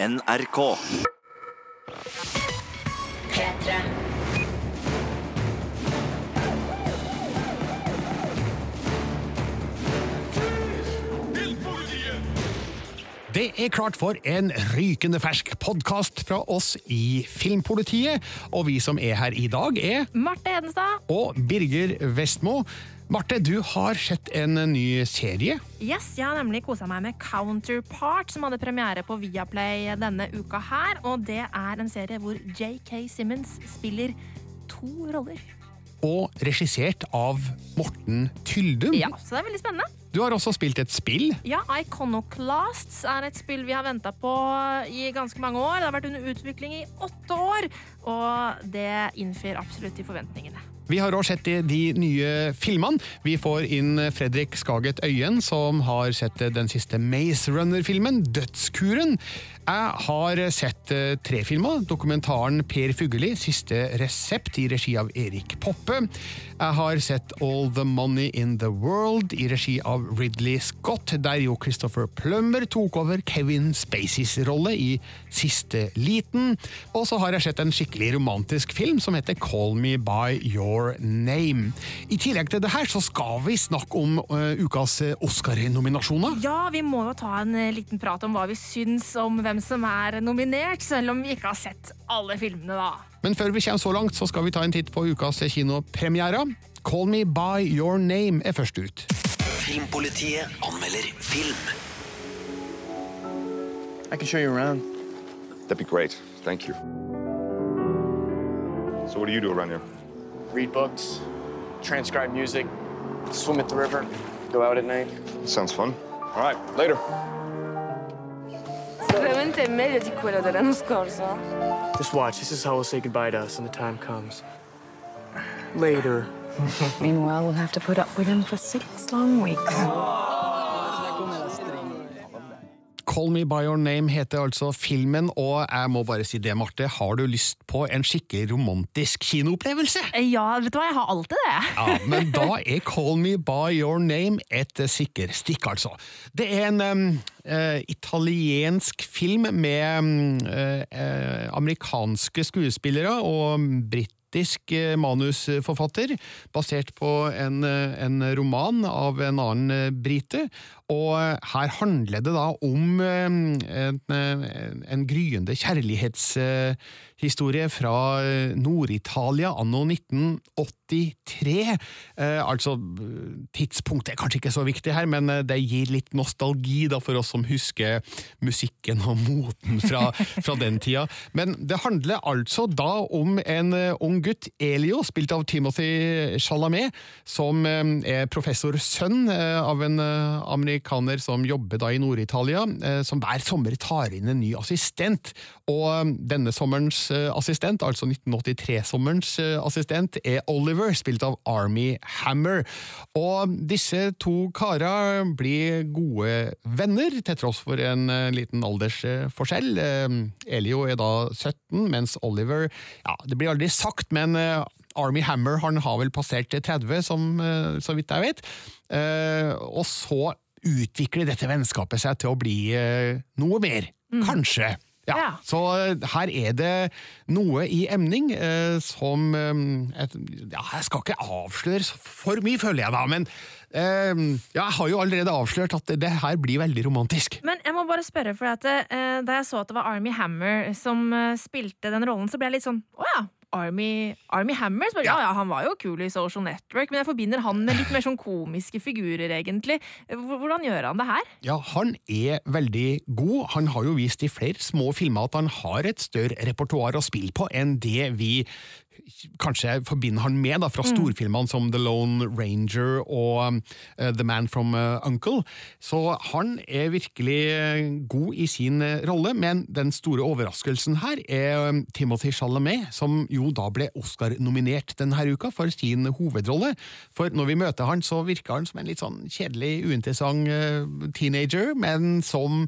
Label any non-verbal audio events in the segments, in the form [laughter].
NRK. P3. Det er klart for en rykende fersk podkast fra oss i Filmpolitiet. Og vi som er her i dag, er Marte Hedenstad. og Birger Vestmo. Marte, du har sett en ny serie. Yes, jeg har nemlig kosa meg med Counterpart, som hadde premiere på Viaplay denne uka her. Og det er en serie hvor JK Simmons spiller to roller. Og regissert av Morten Tyldum. Ja, Så det er veldig spennende. Du har også spilt et spill. Ja, Iconoclasts er et spill vi har venta på i ganske mange år. Det har vært under utvikling i åtte år, og det innfrir absolutt de forventningene. Vi har også sett de, de nye filmene. Vi får inn Fredrik Skaget Øyen, som har sett den siste Maze Runner-filmen, Dødskuren. Jeg har sett eh, tre filmer. Dokumentaren Per Fugelli, Siste resept, i regi av Erik Poppe. Jeg har sett All the Money in the World, i regi av Ridley Scott, der jo Christopher Plummer tok over Kevin Spaceys rolle i Siste liten. Og så har jeg sett en skikkelig romantisk film som heter Call Me By Your Name. I tillegg til det her så skal vi snakke om uh, ukas eh, Oscar-nominasjoner. Ja, vi må jo ta en liten prat om hva vi syns om hvem som er nominert, selv om vi ikke har sett alle filmene, da. Men før vi kommer så langt, så skal vi ta en titt på ukas kinopremiere. Call Me By Your Name er først ut. Filmpolitiet anmelder film. I can show you around. That'd be great. Thank you. So, what do you do around here? Read books, transcribe music, swim at the river, go out at night. Sounds fun. All right, later. Veramente è meglio di quello dell'anno scorso. Eh. Just watch. This is how we'll say goodbye to us when the time comes. Later. Meanwhile, we'll have to put up with him for six long weeks. Call Me By Your Name heter altså filmen, og jeg må bare si det, Marte, har du lyst på en skikkelig romantisk kinoopplevelse? Ja, vet du hva, jeg har alltid det. Ja, men da er Call Me By Your Name et sikker stikk, altså. Det er en um, uh, italiensk film med um, uh, uh, amerikanske skuespillere og britisk eh, manusforfatter, basert på en, eh, en roman av en annen eh, brite. Og her handler det da om en, en gryende kjærlighetshistorie fra eh, Nord-Italia anno 1983. Eh, altså, tidspunktet er kanskje ikke så viktig her, men eh, det gir litt nostalgi da for oss som husker musikken og moten fra, [laughs] fra den tida. Men det handler altså da om en eh, ung gutt, Elio, spilt av Timothy Chalamet, som eh, er professorsønn eh, av en eh, amerikaner som jobber da i Nord-Italia, eh, som hver sommer tar inn en ny assistent. Og eh, denne sommerens eh, assistent, altså 1983-sommerens eh, assistent, er Oliver, spilt av Army Hammer. Og disse to kara blir gode venner, til tross for en eh, liten aldersforskjell. Eh, Elio er da 17, mens Oliver ja, Det blir aldri sagt, men Army Hammer han har vel passert 30, som, så vidt jeg vet. Og så utvikler dette vennskapet seg til å bli noe mer. Kanskje. Ja, Ja. Så eh, her er det noe i emning eh, som eh, et, Ja, jeg skal ikke avsløre for mye, føler jeg da, men eh, ja, jeg har jo allerede avslørt at det, det her blir veldig romantisk. Men jeg må bare spørre, for at, eh, da jeg så at det var Army Hammer som eh, spilte den rollen, så ble jeg litt sånn Å ja! Army, Army Hammer? Så ja. ja, han var jo kul i Social Network, men jeg forbinder han med litt mer sånn komiske figurer, egentlig. Hvordan gjør han det her? Ja, han er veldig god. Han har jo vist i flere små filmer at han har et større repertoar å spille på enn det vi kanskje forbinder han med da, fra storfilmene som The Lone Ranger og uh, The Man from uh, Uncle. Så han er virkelig uh, god i sin rolle, men den store overraskelsen her er um, Timothy Chalamet, som jo da ble Oscar-nominert denne uka for sin hovedrolle. For når vi møter han, så virker han som en litt sånn kjedelig, uinteressant uh, teenager, men som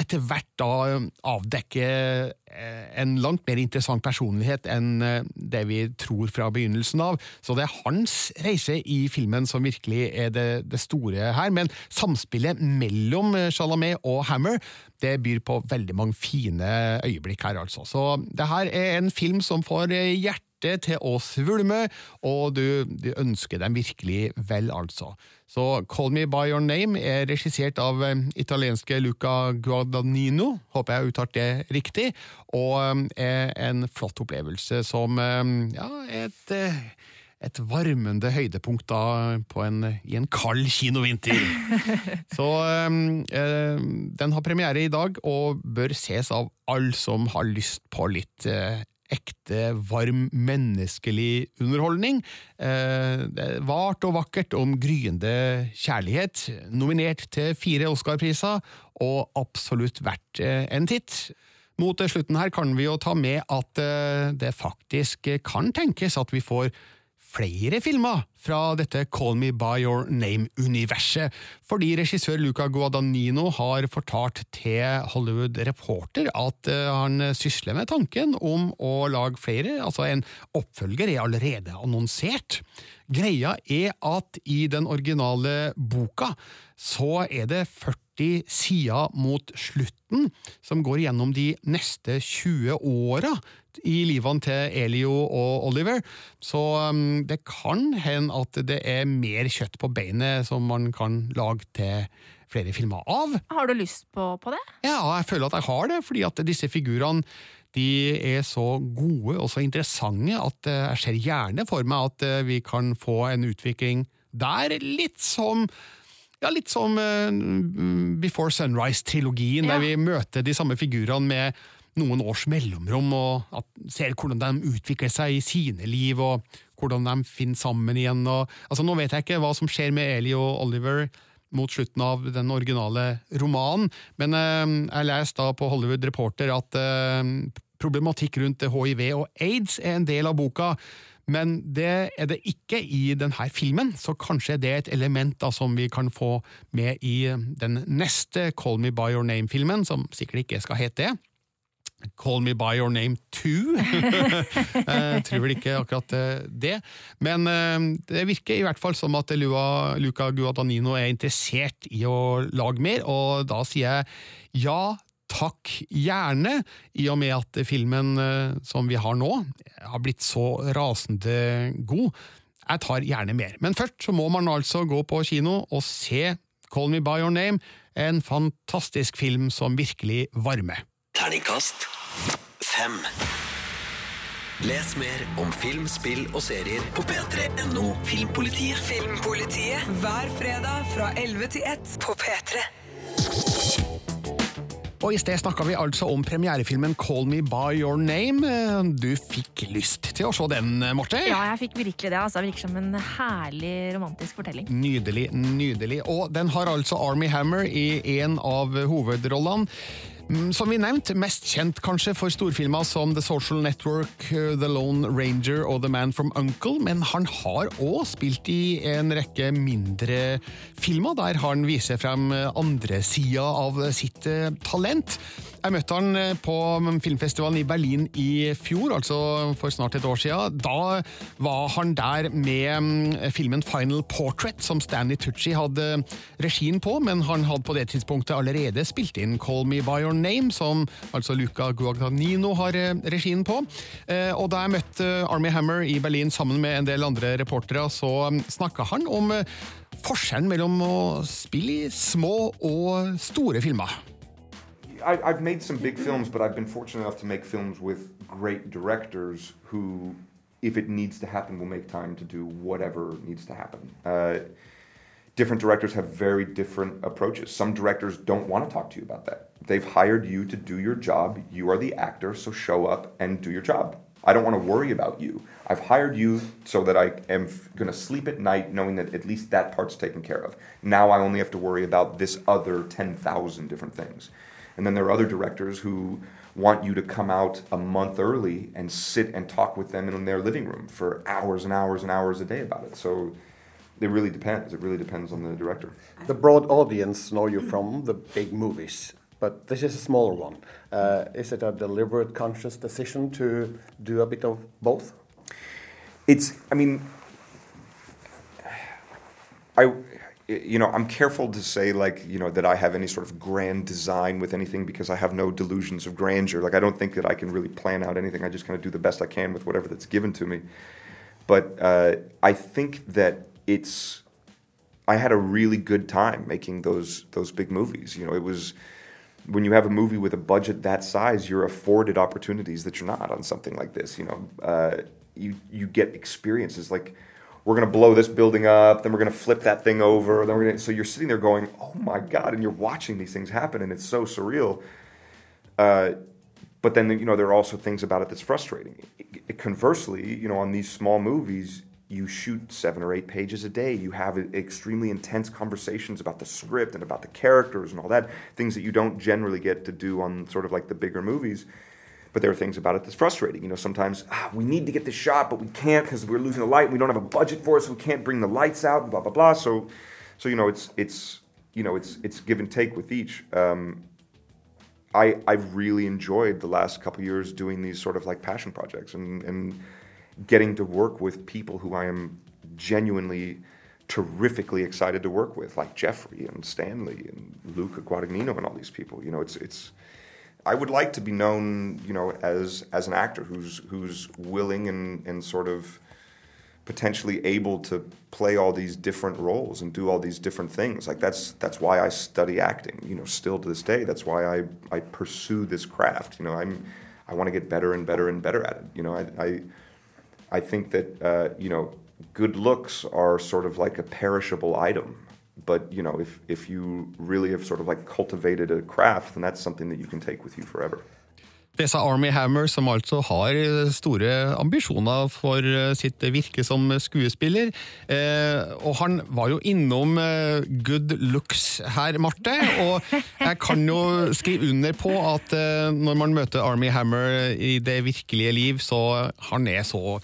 etter hvert da avdekker eh, en langt mer interessant personlighet enn eh, det vi tror fra begynnelsen av. Så det er hans reise i filmen som virkelig er det, det store her. Men samspillet mellom eh, Chalamet og Hammer det byr på veldig mange fine øyeblikk her, altså. Så det her er en film som får hjertet til å svulme, og du, du ønsker dem virkelig vel, altså. Så Call Me By Your Name er regissert av eh, italienske Luca Guadagnino, håper jeg har uttalt det riktig, og eh, er en flott opplevelse som eh, ja, et et varmende høydepunkt da på en, i en kald kinovinter. [laughs] Så eh, den har premiere i dag, og bør ses av alle som har lyst på litt ekte, varm, menneskelig underholdning. Eh, vart og vakkert om gryende kjærlighet. Nominert til fire Oscar-priser, og absolutt verdt eh, en titt. Mot slutten her kan vi jo ta med at eh, det faktisk kan tenkes at vi får flere filmer fra dette Call Me By Your Name-universet, fordi regissør Luca Guadagnino har fortalt til Hollywood Reporter at eh, han sysler med tanken om å lage flere, altså en oppfølger er allerede annonsert. Greia er at i den originale boka så er det 40 sider mot slutten som går gjennom de neste 20 åra i livene til Elio og Oliver, så um, det kan hende at det er mer kjøtt på beinet som man kan lage til flere filmer av. Har du lyst på, på det? Ja, jeg føler at jeg har det, fordi at disse figurene de er så gode og så interessante at eh, jeg ser gjerne for meg at eh, vi kan få en utvikling der, litt som ja, litt som uh, Before Sunrise-trilogien, Ja. der vi møter de samme figurene med noen års mellomrom, og at, ser hvordan de utvikler seg i sine liv, og hvordan de finner sammen igjen. Og, altså, nå vet jeg ikke hva som skjer med Eli og Oliver mot slutten av den originale romanen, men eh, jeg leste da på Hollywood Reporter at eh, problematikk rundt hiv og aids er en del av boka. Men det er det ikke i denne filmen, så kanskje det er et element da, som vi kan få med i den neste Call Me By Your Name-filmen, som sikkert ikke skal hete det. Call Me By Your Name 2. Jeg [laughs] tror vel ikke akkurat eh, det. Men eh, det virker i hvert fall som at Lua, Luca Guadagnino er interessert i å lage mer, og da sier jeg ja. Takk gjerne, i og med at filmen eh, som vi har nå, har blitt så rasende god. Jeg tar gjerne mer. Men først så må man altså gå på kino og se Call Me By Your Name, en fantastisk film som virkelig varmer. Terningkast fem. Les mer om film, spill og serier på p3.no Filmpolitiet. Filmpolitiet hver fredag fra 11 til 1 på P3. Og i sted snakka vi altså om premierefilmen Call Me By Your Name. Du fikk lyst til å se den, Marte? Ja, jeg fikk virkelig det. altså. Virker som en herlig romantisk fortelling. Nydelig, nydelig. Og den har altså Army Hammer i en av hovedrollene. Mm, Som vi nevnte, mest kjent kanskje for storfilmer som The Social Network, uh, The Lone Ranger og The Man from Uncle, men han har òg spilt i en rekke mindre filmer der han viser frem uh, andre sida av sitt uh, talent. Jeg møtte han på filmfestivalen i Berlin i fjor, altså for snart et år siden. Da var han der med mm, filmen Final Portrait, som Stanley Tucci hadde regien på, men han hadde på det tidspunktet allerede spilt inn Call Me By Name, som altså Luca Guadagnino har eh, regien på. Eh, Og da jeg møtte Army Hammer i Berlin sammen med en del andre reportere, så snakka han om eh, forskjellen mellom å spille i små og store filmer. I've made some big films, but I've been fortunate enough to make films with great directors who, if it needs to happen, will make time to do whatever needs to happen. Uh, different directors have very different approaches. Some directors don't want to talk to you about that. They've hired you to do your job. You are the actor, so show up and do your job. I don't want to worry about you. I've hired you so that I am going to sleep at night knowing that at least that part's taken care of. Now I only have to worry about this other 10,000 different things. And then there are other directors who want you to come out a month early and sit and talk with them in their living room for hours and hours and hours a day about it. So it really depends. It really depends on the director. The broad audience know you from the big movies. but this is a smaller one. Uh, is it a deliberate, conscious decision to do a bit of both? It's, I mean, I, you know, I'm careful to say like, you know, that I have any sort of grand design with anything because I have no delusions of grandeur. Like, I don't think that I can really plan out anything. I just kind of do the best I can with whatever that's given to me. But uh, I think that it's, I had a really good time making those those big movies. You know, it was when you have a movie with a budget that size, you're afforded opportunities that you're not on something like this. You know, uh, you you get experiences like we're gonna blow this building up, then we're gonna flip that thing over, then we're gonna. So you're sitting there going, "Oh my god!" and you're watching these things happen, and it's so surreal. Uh, but then you know there are also things about it that's frustrating. It- it- conversely, you know, on these small movies, you shoot seven or eight pages a day. You have extremely intense conversations about the script and about the characters and all that. Things that you don't generally get to do on sort of like the bigger movies. But there are things about it that's frustrating. You know, sometimes ah, we need to get the shot, but we can't because we're losing the light. We don't have a budget for it, so we can't bring the lights out. Blah blah blah. So, so you know, it's it's you know, it's it's give and take with each. Um, I I've really enjoyed the last couple years doing these sort of like passion projects and and getting to work with people who I am genuinely terrifically excited to work with, like Jeffrey and Stanley and Luca Guadagnino and all these people. You know, it's it's. I would like to be known, you know, as as an actor who's who's willing and and sort of potentially able to play all these different roles and do all these different things. Like that's that's why I study acting. You know, still to this day, that's why I I pursue this craft. You know, I'm I want to get better and better and better at it. You know, I I, I think that uh, you know good looks are sort of like a perishable item. But you know, if if you really have sort of like cultivated a craft, then that's something that you can take with you forever. Det sa Army Hammer, som altså har store ambisjoner for eh, sitt virke som skuespiller. Eh, og han var jo innom eh, good looks her, Marte. Og jeg kan jo skrive under på at eh, når man møter Army Hammer i det virkelige liv, så han er så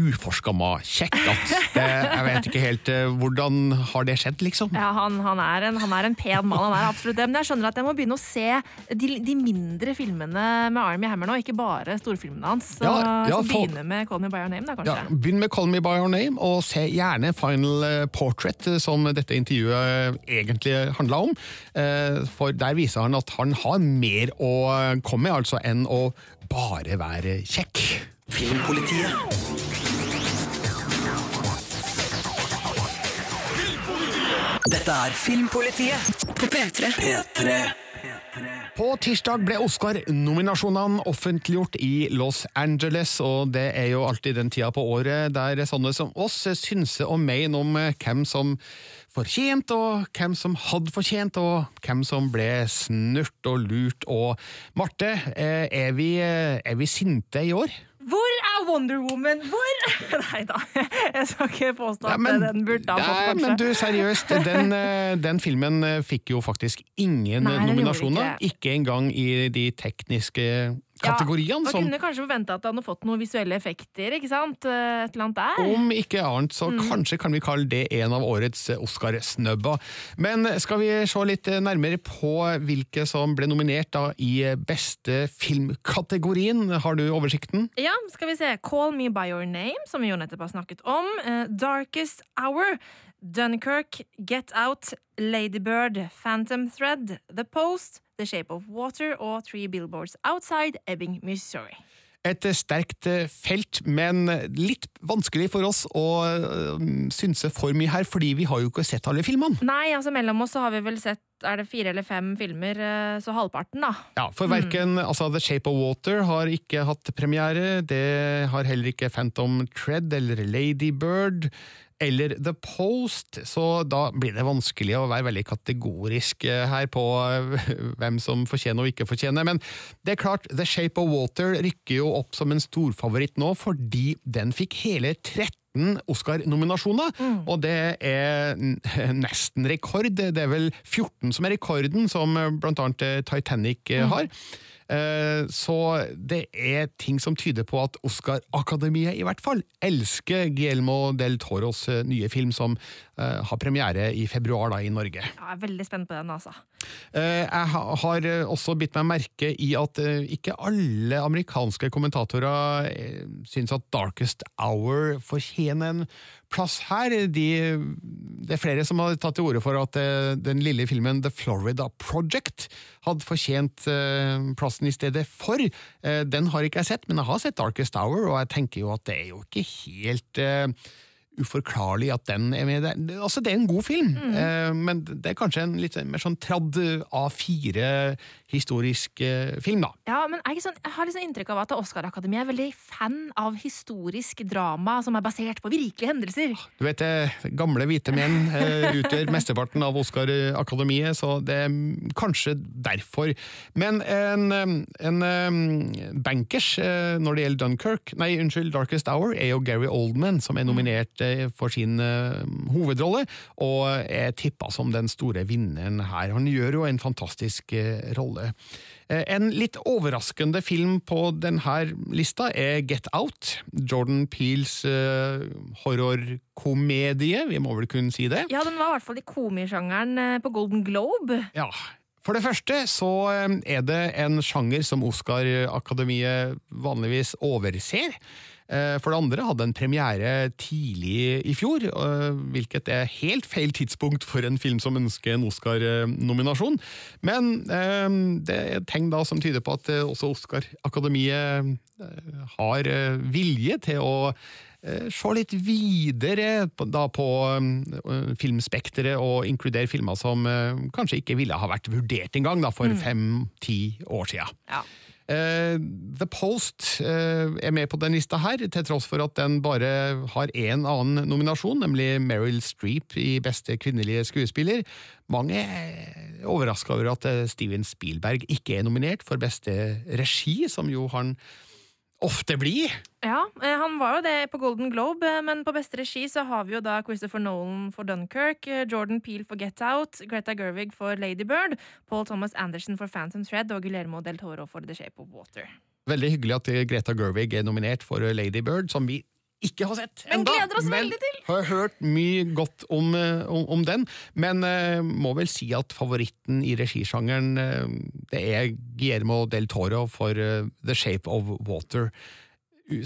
uforskamma kjekk at jeg vet ikke helt eh, hvordan har det skjedd, liksom. Ja, han, han, er en, han er en pen mann, han er absolutt det. Men jeg skjønner at jeg må begynne å se de, de mindre filmene med Army Hammer nå, ikke bare storfilmene hans. Så, Ja, ja, så begynne med Call Me By Your Name, da, kanskje. Ja, begynn med Call Me By Your Name, og se gjerne Final eh, Portrait, eh, som dette intervjuet egentlig handla om. For der viser han at han har mer å komme med, altså, enn å bare være kjekk. Filmpolitiet. Dette er Filmpolitiet på P3. P3. På tirsdag ble Oscar-nominasjonene offentliggjort i Los Angeles, og det er jo alltid den tida på året der sånne som oss synser og mener om hvem som fortjente, og hvem som hadde fortjent, og hvem som ble snurt og lurt. Og Marte, eh, er vi, er vi sinte i år? Hvor er Wonder Woman? Hvor? [laughs] Nei da, jeg skal ikke påstå at Nei, den burde ha fått, nei, kanskje. men du, seriøst, den, [laughs] eh, den filmen eh, fikk jo faktisk ingen Nei, nominasjoner. ikke Ikke engang i de tekniske kategoriene. Man kunne kanskje forvente at han hadde fått noen visuelle effekter, ikke sant? Eh, Et eller annet der. Om ikke annet, så Mm. kanskje kan vi kalle det en av årets Oscar-snøbber. Men skal vi se litt nærmere på hvilke som ble nominert da i beste filmkategorien? Har du oversikten? Ja, skal vi se. Call Me By Your Name, som vi jo nettopp har snakket om. Eh, Darkest Hour. Dunkirk, Get Out, Ladybird, Phantom Thread, The Post, The Shape of Water og Three Billboards Outside Ebbing, Missouri. Et sterkt felt, men litt vanskelig for oss å synse for mye her, fordi vi har jo ikke sett alle filmene. Nei, altså mellom oss så har vi vel sett er det fire eller fem filmer, eh, så halvparten, da. Ja, for verken altså, The Shape of Water har ikke hatt premiere, det har heller ikke Phantom Tread eller Lady Bird eller The Post, så da blir det vanskelig å være veldig kategorisk eh, her på eh, hvem som fortjener og ikke fortjener. Men det er klart, The Shape of Water rykker jo opp som en storfavoritt nå, fordi den fikk hele 13 Oscar-nominasjoner, og det er [laughs] nesten rekord. Det er vel 14 som er rekorden, som eh, blant annet eh, Titanic mm. har. Eh, Så det er ting som tyder på at Oscar-akademiet i hvert fall elsker Guillermo del Toros eh, nye film, som eh, har premiere i februar da i Norge. Jeg er veldig spent på den, altså. Eh, Jeg har eh, også bitt meg merke i at eh, ikke alle amerikanske kommentatorer eh, syns at Darkest Hour fortjener en plass her. De, det er flere som har tatt til orde for at eh, den lille filmen The Florida Project hadde fortjent eh, plassen i stedet for. Eh, Den har ikke jeg sett, men jeg har sett Darkest Hour, og jeg tenker jo at det er jo ikke helt eh, uforklarlig at den er med. Det- Altså, det er en god film, eh, men det er kanskje en litt mer sånn tradd A4-historisk eh, film, da. Ja, men jeg, sånn, Jeg har liksom inntrykk av at Oscar-akademiet er veldig fan av historisk drama som er basert på virkelige hendelser. Du vet, det, gamle hvite menn eh, utgjør [laughs] mesteparten av Oscar-akademiet, så det er mm, kanskje derfor. Men en, eh, en eh, bankers eh, når det gjelder Dunkirk, nei, unnskyld, Darkest Hour, er jo Gary Oldman, som er nominert eh, for sin eh, hovedrolle, og er tippa som den store vinneren her. Han gjør jo en fantastisk eh, rolle. Eh, En litt overraskende film på denne lista er Get Out. Jordan Peels horrorkomedie, vi må vel kunne si det. Ja, Den var i hvert fall i komisjangeren på Golden Globe. Ja. For det første så er det en sjanger som Oscar-akademiet vanligvis overser. Eh, For det andre hadde en premiere tidlig i fjor, eh, hvilket er helt feil tidspunkt for en film som ønsker en Oscar-nominasjon. Men eh, det er tegn da som tyder på at også Oscar-akademiet har vilje til å se litt videre da på filmspekteret og inkludere filmer som kanskje ikke ville ha vært vurdert engang da, for fem-ti år siden. Ja. Eh, The Post eh, er med på den lista her, til tross for at den bare har én annen nominasjon, nemlig Meryl Streep i beste kvinnelige skuespiller. Mange er overraska over at eh, Steven Spielberg ikke er nominert for beste regi, som jo han ofte blir. Ja, eh, Han var jo det på Golden Globe, eh, men på beste regi så har vi jo da Christopher Nolan for Dunkirk, eh, Jordan Peele for Get Out, Greta Gerwig for Lady Bird, Paul Thomas Anderson for Phantom Thread og Guillermo del Toro for The Shape of Water. Veldig hyggelig at Greta Gerwig er nominert for Lady Bird, som vi ikke har sett Men enda, gleder oss veldig til! har hørt mye godt om, eh, om, om den, men uh, må vel si at favoritten i regisjangeren uh, det er Guillermo del Toro for uh, The Shape of Water.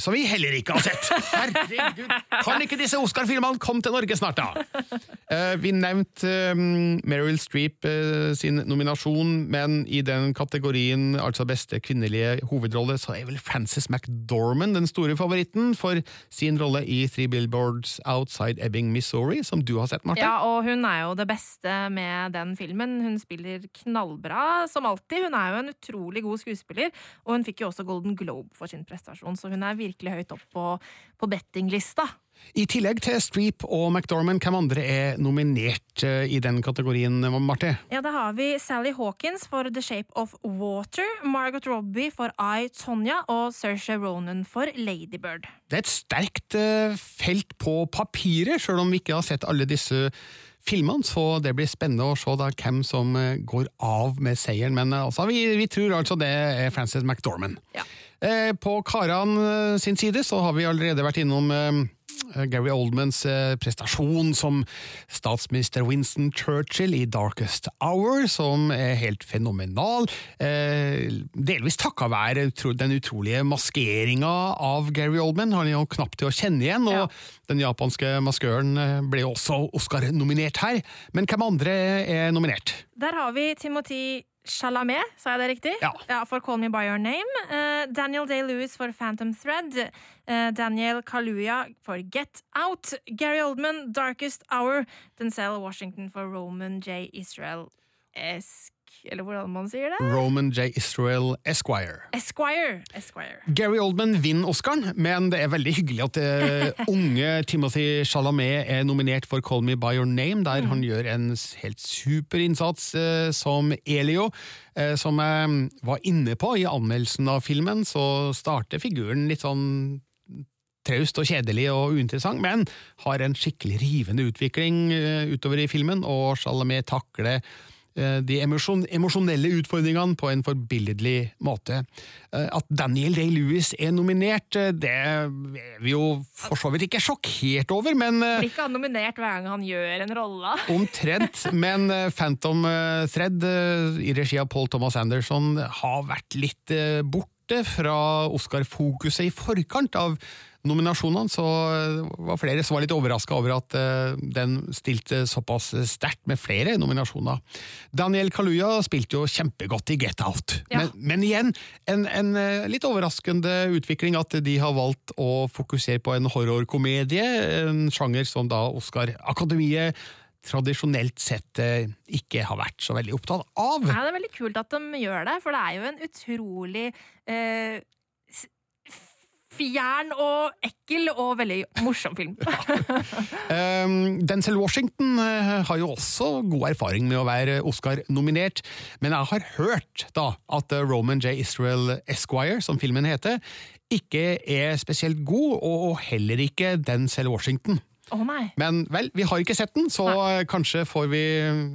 Som vi heller ikke har sett! Herregud! Kan ikke disse Oscar-filmene komme til Norge snart, da? Eh, vi nevnte eh, Meryl Streep eh, sin nominasjon, men i den kategorien, altså beste kvinnelige hovedrolle, så er vel Frances McDormand den store favoritten for sin rolle i Three Billboards Outside Ebbing, Missouri, som du har sett, Marte. Ja, og hun er jo det beste med den filmen. Hun spiller knallbra, som alltid. Hun er jo en utrolig god skuespiller, og hun fikk jo også Golden Globe for sin prestasjon, så hun er virkelig høyt opp på, på bettinglista. I tillegg til Streep og McDormand, hvem andre er nominert eh, i den kategorien, Marte? Ja, da har vi Sally Hawkins for The Shape of Water, Margot Robbie for I, Tonya og Saoirse Ronan for Lady Bird. Det er et sterkt eh, felt på papiret, sjøl om vi ikke har sett alle disse filmene, så det blir spennende å se da hvem som eh, går av med seieren. Men eh, altså, vi, vi tror altså det er Frances McDormand. Ja. Eh, på Karan sin side så har vi allerede vært innom Gary Oldmans eh, prestasjon som statsminister Winston Churchill i Darkest Hour, som er helt fenomenal. Eh, delvis takka være den utrolige maskeringa av Gary Oldman. Han er jo knapt til å kjenne igjen, og Ja. den japanske maskøren eh, ble jo også Oscar-nominert her. Men hvem andre er nominert? Der har vi Timothy Chalamet, sa jeg det riktig? Ja. For Call Me By Your Name. Uh, Daniel Day-Lewis for Phantom Thread. Uh, Daniel Kaluuya for Get Out. Gary Oldman, Darkest Hour. Denzel Washington for Roman J. Israel Esk... Eller hvordan man sier det? Roman J. Israel Esquire. Esquire. Esquire. Gary Oldman vinner Oscaren, men det er veldig hyggelig at eh, unge [laughs] Timothy Chalamet er nominert for Call Me By Your Name, der han gjør en helt super innsats eh, som Elio. Eh, som jeg var inne på i anmeldelsen av filmen, så starter figuren litt sånn traust og kjedelig og uinteressant, men har en skikkelig rivende utvikling utover i filmen, og Chalamet takler de emosjon emosjonelle utfordringene på en forbilledlig måte. Eh, At Daniel Day-Lewis er nominert, eh, det er vi jo for så vidt ikke sjokkert over, men eh, Blir ikke han nominert hver gang han gjør en rolle? [laughs] Omtrent, men eh, Phantom eh, Thread eh, i regi av Paul Thomas Anderson har vært litt eh, borte fra Oscar-fokuset i forkant av nominasjonene, så var flere som var litt overraska over at eh, den stilte såpass sterkt med flere nominasjoner. Daniel Kaluya spilte jo kjempegodt i Get Out, Ja. men, men igjen en, en eh, litt overraskende utvikling at de har valgt å fokusere på en horrorkomedie, en sjanger som da Oscar-akademiet tradisjonelt sett eh, ikke har vært så veldig opptatt av. Ja, det er veldig kult at de gjør det, for det er jo en utrolig eh, fjern og ekkel og veldig morsom film. [laughs] Um, Denzel Washington eh, har jo også god erfaring med å være Oscar-nominert, men jeg har hørt da at eh, Roman J. Israel Esquire, som filmen heter, ikke er spesielt god, og heller ikke Denzel Washington. Å nei. Men vel, vi har ikke sett den, så nei. kanskje får vi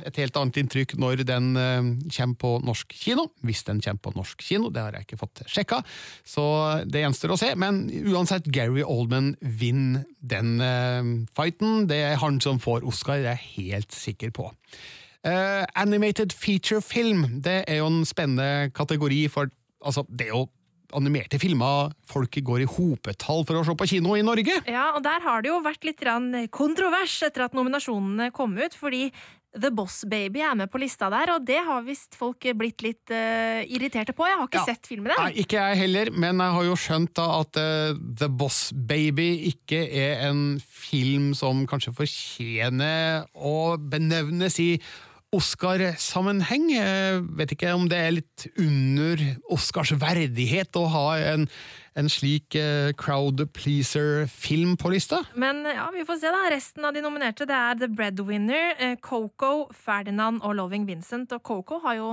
et helt annet inntrykk når den eh, kommer på norsk kino. Hvis den kommer på norsk kino, det har jeg ikke fått sjekka, så det gjenstår å se. Men uansett, Gary Oldman vinner den eh, fighten. Det er han som får Oscar, det er jeg helt sikker på. Uh, animated feature film, det er jo en spennende kategori, for altså, det er jo animerte filmer folk går i hopetall for å se på kino i Norge. Ja, og der har det jo vært litt kontrovers etter at nominasjonene kom ut, fordi The Boss Baby er med på lista der, og det har visst folk blitt litt uh, irriterte på. Jeg har ikke Ja. sett filmen ennå. ikke jeg heller, men jeg har jo skjønt da at uh, The Boss Baby ikke er en film som kanskje fortjener å benevnes i Oscar-sammenheng. Vet ikke om det er litt under Oscars verdighet å ha en, en slik eh, crowd pleaser-film på lista. Men ja, vi får se, da. Resten av de nominerte det er The Breadwinner, eh, Coco, Ferdinand og Loving Vincent. Og Coco har jo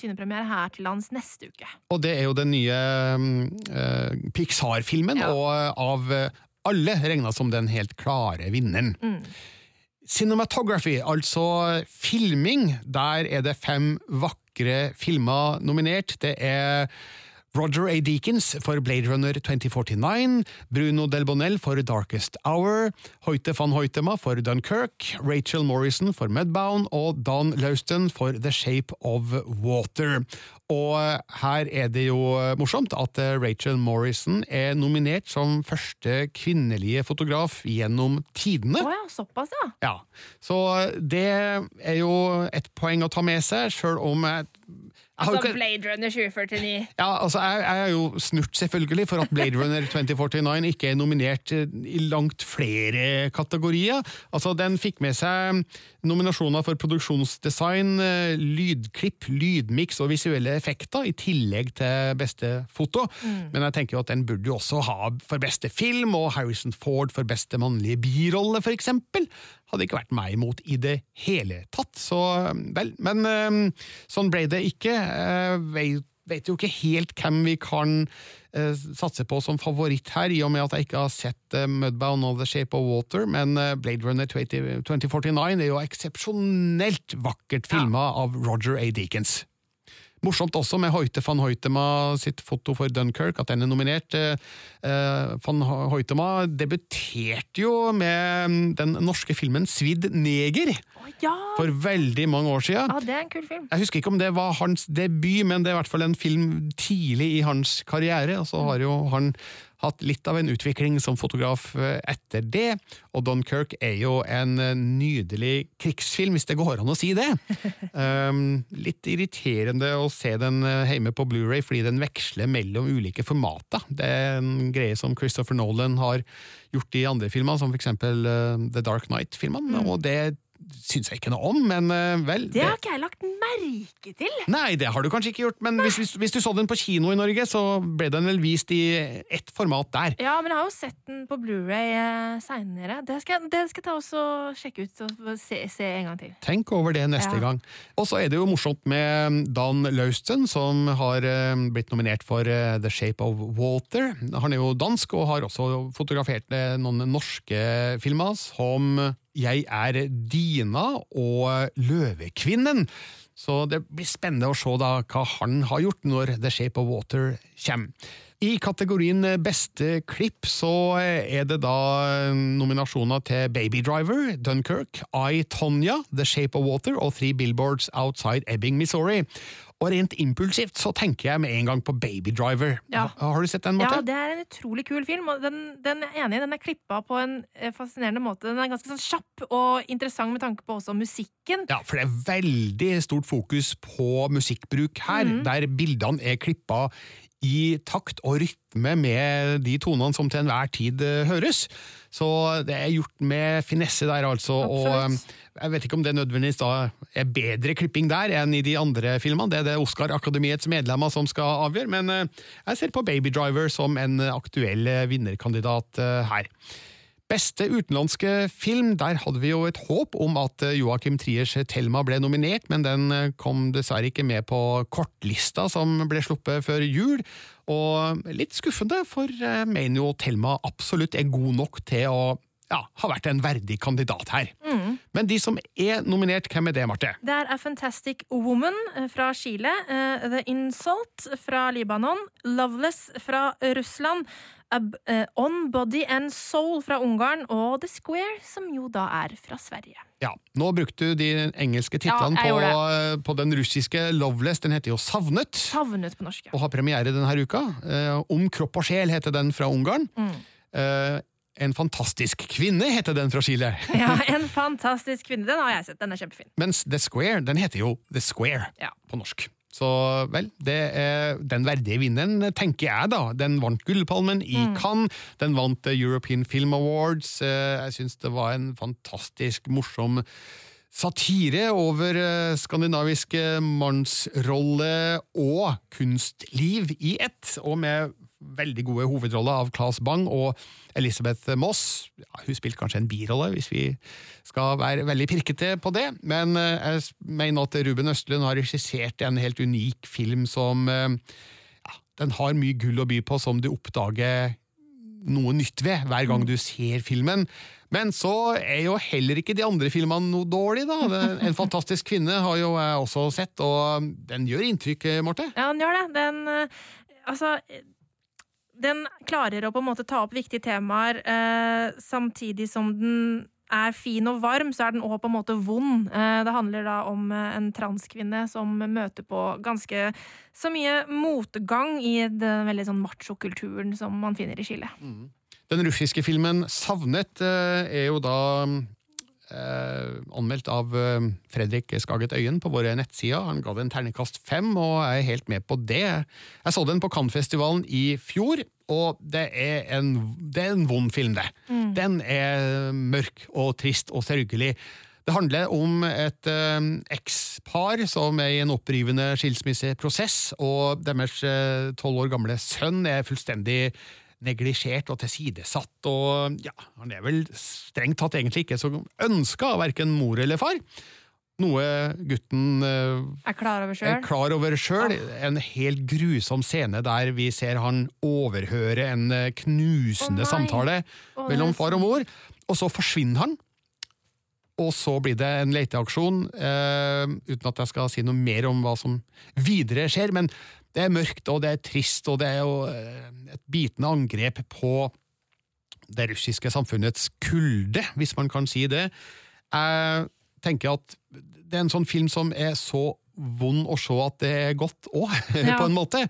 kinopremiere her til lands neste uke. Og det er jo den nye uh, Pixar-filmen, Ja. og av alle regna som den helt klare vinneren. Cinematography, altså filming, der er det fem vakre filmer nominert. Det er Roger A. Deakins for Blade Runner 2049, Bruno Delbonel for Darkest Hour, Hoite van Hoitema for Dunkirk, Rachel Morrison for Mudbound og Don Lauston for The Shape of Water. Og her er det jo morsomt at Rachel Morrison er nominert som første kvinnelige fotograf gjennom tidene. Å ja, såpass, ja. Ja, så det er jo et poeng å ta med seg, sjøl om jeg, Altså Blade Runner 2049. ja, altså jeg, jeg er jo snurt selvfølgelig for at Blade Runner 2049 ikke er nominert eh, i langt flere kategorier. Altså Den fikk med seg nominasjoner for produksjonsdesign, eh, lydklipp, lydmiks og visuelle effekter, i tillegg til beste foto. Men jeg tenker jo at den burde jo også ha for beste film, og Harrison Ford for beste mannlige birolle, for eksempel. Hadde ikke vært meg imot i det hele tatt. Så vel, men eh, sånn ble det ikke. Jeg vet, vet jo ikke helt hvem vi kan eh, satse på som favoritt her, i og med at jeg ikke har sett eh, Mudbound og The Shape of Water, men eh, Blade Runner 20, 2049 er jo eksepsjonelt vakkert filma av Roger A. Deakins. Morsomt også med Hoite van Hoitema sitt foto for Dunkirk, at den er nominert. Eh, eh, Van Hoitema debuterte jo med den norske filmen Svidd neger oh, ja! for veldig mange år siden. ja! Det er en kul film. Jeg husker ikke om det var hans debut, men det er i hvert fall en film tidlig i hans karriere. Og så har jo han hatt litt av en utvikling som fotograf eh, etter det. Og Dunkirk er jo en eh, nydelig krigsfilm, hvis det går an å si det. Um, [laughs] litt irriterende å se den eh, hjemme på Blu-ray fordi den veksler mellom ulike formater. Det er en greie som Christopher Nolan har gjort i andre filmer, som eh, The Dark Knight-filmene, og det syns jeg ikke noe om, men eh, vel Det har ikke jeg lagt merke til. Nei, det har du kanskje ikke gjort, men hvis, hvis, hvis du så den på kino i Norge, så ble den vel vist i ett format der. Ja, men jeg har jo sett den på Blu-ray eh, seinere. Det, skal jeg- det skal jeg ta også sjekke ut og se, se en gang til. Tenk over det neste Ja. gang. Og så er det jo morsomt med Dan Lauston, som har eh, blitt nominert for eh, The Shape of Water. Han er jo dansk, og har også fotografert eh, noen norske filmer, som Jeg er Dina og Løvekvinnen. Så det blir spennende å se da hva han har gjort når The Shape of Water kommer. I kategorien beste klipp så er det da nominasjoner til Baby Driver, Dunkerque, I, Tonya, The Shape of Water og Three Billboards Outside Ebbing, Missouri. Og rent impulsivt så tenker jeg med en gang på Baby Driver. Ja. Har, Har du sett den, Marte? Ja, det er en utrolig kul film. Og den, den er enig, den er klippa på en eh, fascinerende måte. Den er ganske sånn kjapp og interessant med tanke på også musikken. Ja, for det er veldig stort fokus på musikkbruk her, mm. der bildene er klippa i takt og rytme med de tonene som til enhver tid eh, høres. Så det er gjort med finesse der, altså. Absolutt. Og jeg vet ikke om det nødvendigvis da er bedre klipping der enn i de andre filmene. Det er det Oscar-akademiets medlemmer som skal avgjøre, men eh, jeg ser på Baby Driver som en aktuell eh, vinnerkandidat eh, her. Beste utenlandske film, der hadde vi jo et håp om at Joakim Joachim Triers Thelma ble nominert, men den eh, kom dessverre ikke med på kortlista som ble sluppet før jul. Og litt skuffende, for jeg mener jo Thelma absolutt er god nok til å ja, ha vært en verdig kandidat her. Men de som er nominert, hvem er det, Marte? Det er A Fantastic Woman eh, fra Chile, eh, The Insult fra Libanon, Loveless fra Russland, eh, On Body and Soul fra Ungarn og The Square, som jo da er fra Sverige. Ja, Nå brukte du de engelske titlene Ja, på, på den russiske Loveless. Den heter jo Savnet. Savnet på norsk. ja. og har premiere denne uka. Eh, Om kropp og sjel heter den fra Ungarn. Mm. Uh, en fantastisk kvinne heter den fra Chile. [laughs] Ja, [laughs] En fantastisk kvinne. Den har jeg sett. Den er kjempefin. Mens The Square den heter jo The Square Ja. på norsk. Så vel, det er den verdige vinneren, tenker jeg da. Den vant Gullpalmen i Mm. Cannes, den vant eh, European Film Awards. Eh, Jeg syns det var en fantastisk morsom satire over skandinaviske skandinavisk eh, mannsrolle og kunstliv i ett, og med veldig gode hovedroller av Claes Bang og Elisabeth Moss. Ja, hun spilte kanskje en birolle, hvis vi skal være veldig pirkete på det, men eh, jeg mener at Ruben Østlund har regissert en helt unik film som eh, ja, Den har mye gull å by på som du oppdager noe nytt ved hver gang du ser filmen. Men så er jo heller ikke de andre filmene noe dårlig, da. [laughs] En fantastisk kvinne har jo jeg også sett, og den gjør inntrykk, eh, Marte. Ja, den gjør det. Den Altså Den klarer å på en måte ta opp viktige temaer, eh, samtidig som den er fin og varm, så er den òg på en måte vond. Eh, det handler da om eh, en transkvinne som møter på ganske så mye motgang i den veldig sånn machokulturen som man finner i Chile. Den russiske filmen Savnet eh, er jo da eh, anmeldt av eh, Fredrik Skaget Øyen på våre nettsider. Han ga det en ternekast fem, og jeg er helt med på det. Jeg så den på Cannes-festivalen i fjor, og det er en, det er en vond film, det. Den er mørk og trist og sørgelig. Det handler om et eh, ekspar som er i en opprivende skilsmisseprosess, og deres tolv år gamle sønn er fullstendig neglisjert og tilsidesatt, og ja, han er vel strengt tatt egentlig ikke så ønska av verken mor eller far. Noe gutten eh, Er klar over er sjøl. klar over sjøl. En helt grusom scene der vi ser han overhøre en eh, knusende oh, samtale oh, mellom far og mor, og så forsvinner han. Og så blir det en leteaksjon, eh, uten at jeg skal si noe mer om hva som videre skjer. Men det er mørkt, og det er trist, og det er jo eh, et bitende angrep på det russiske samfunnets kulde, hvis man kan si det. Jeg tenker at det er en sånn film som er så vond å se at det er godt òg, [laughs] Ja. på en måte.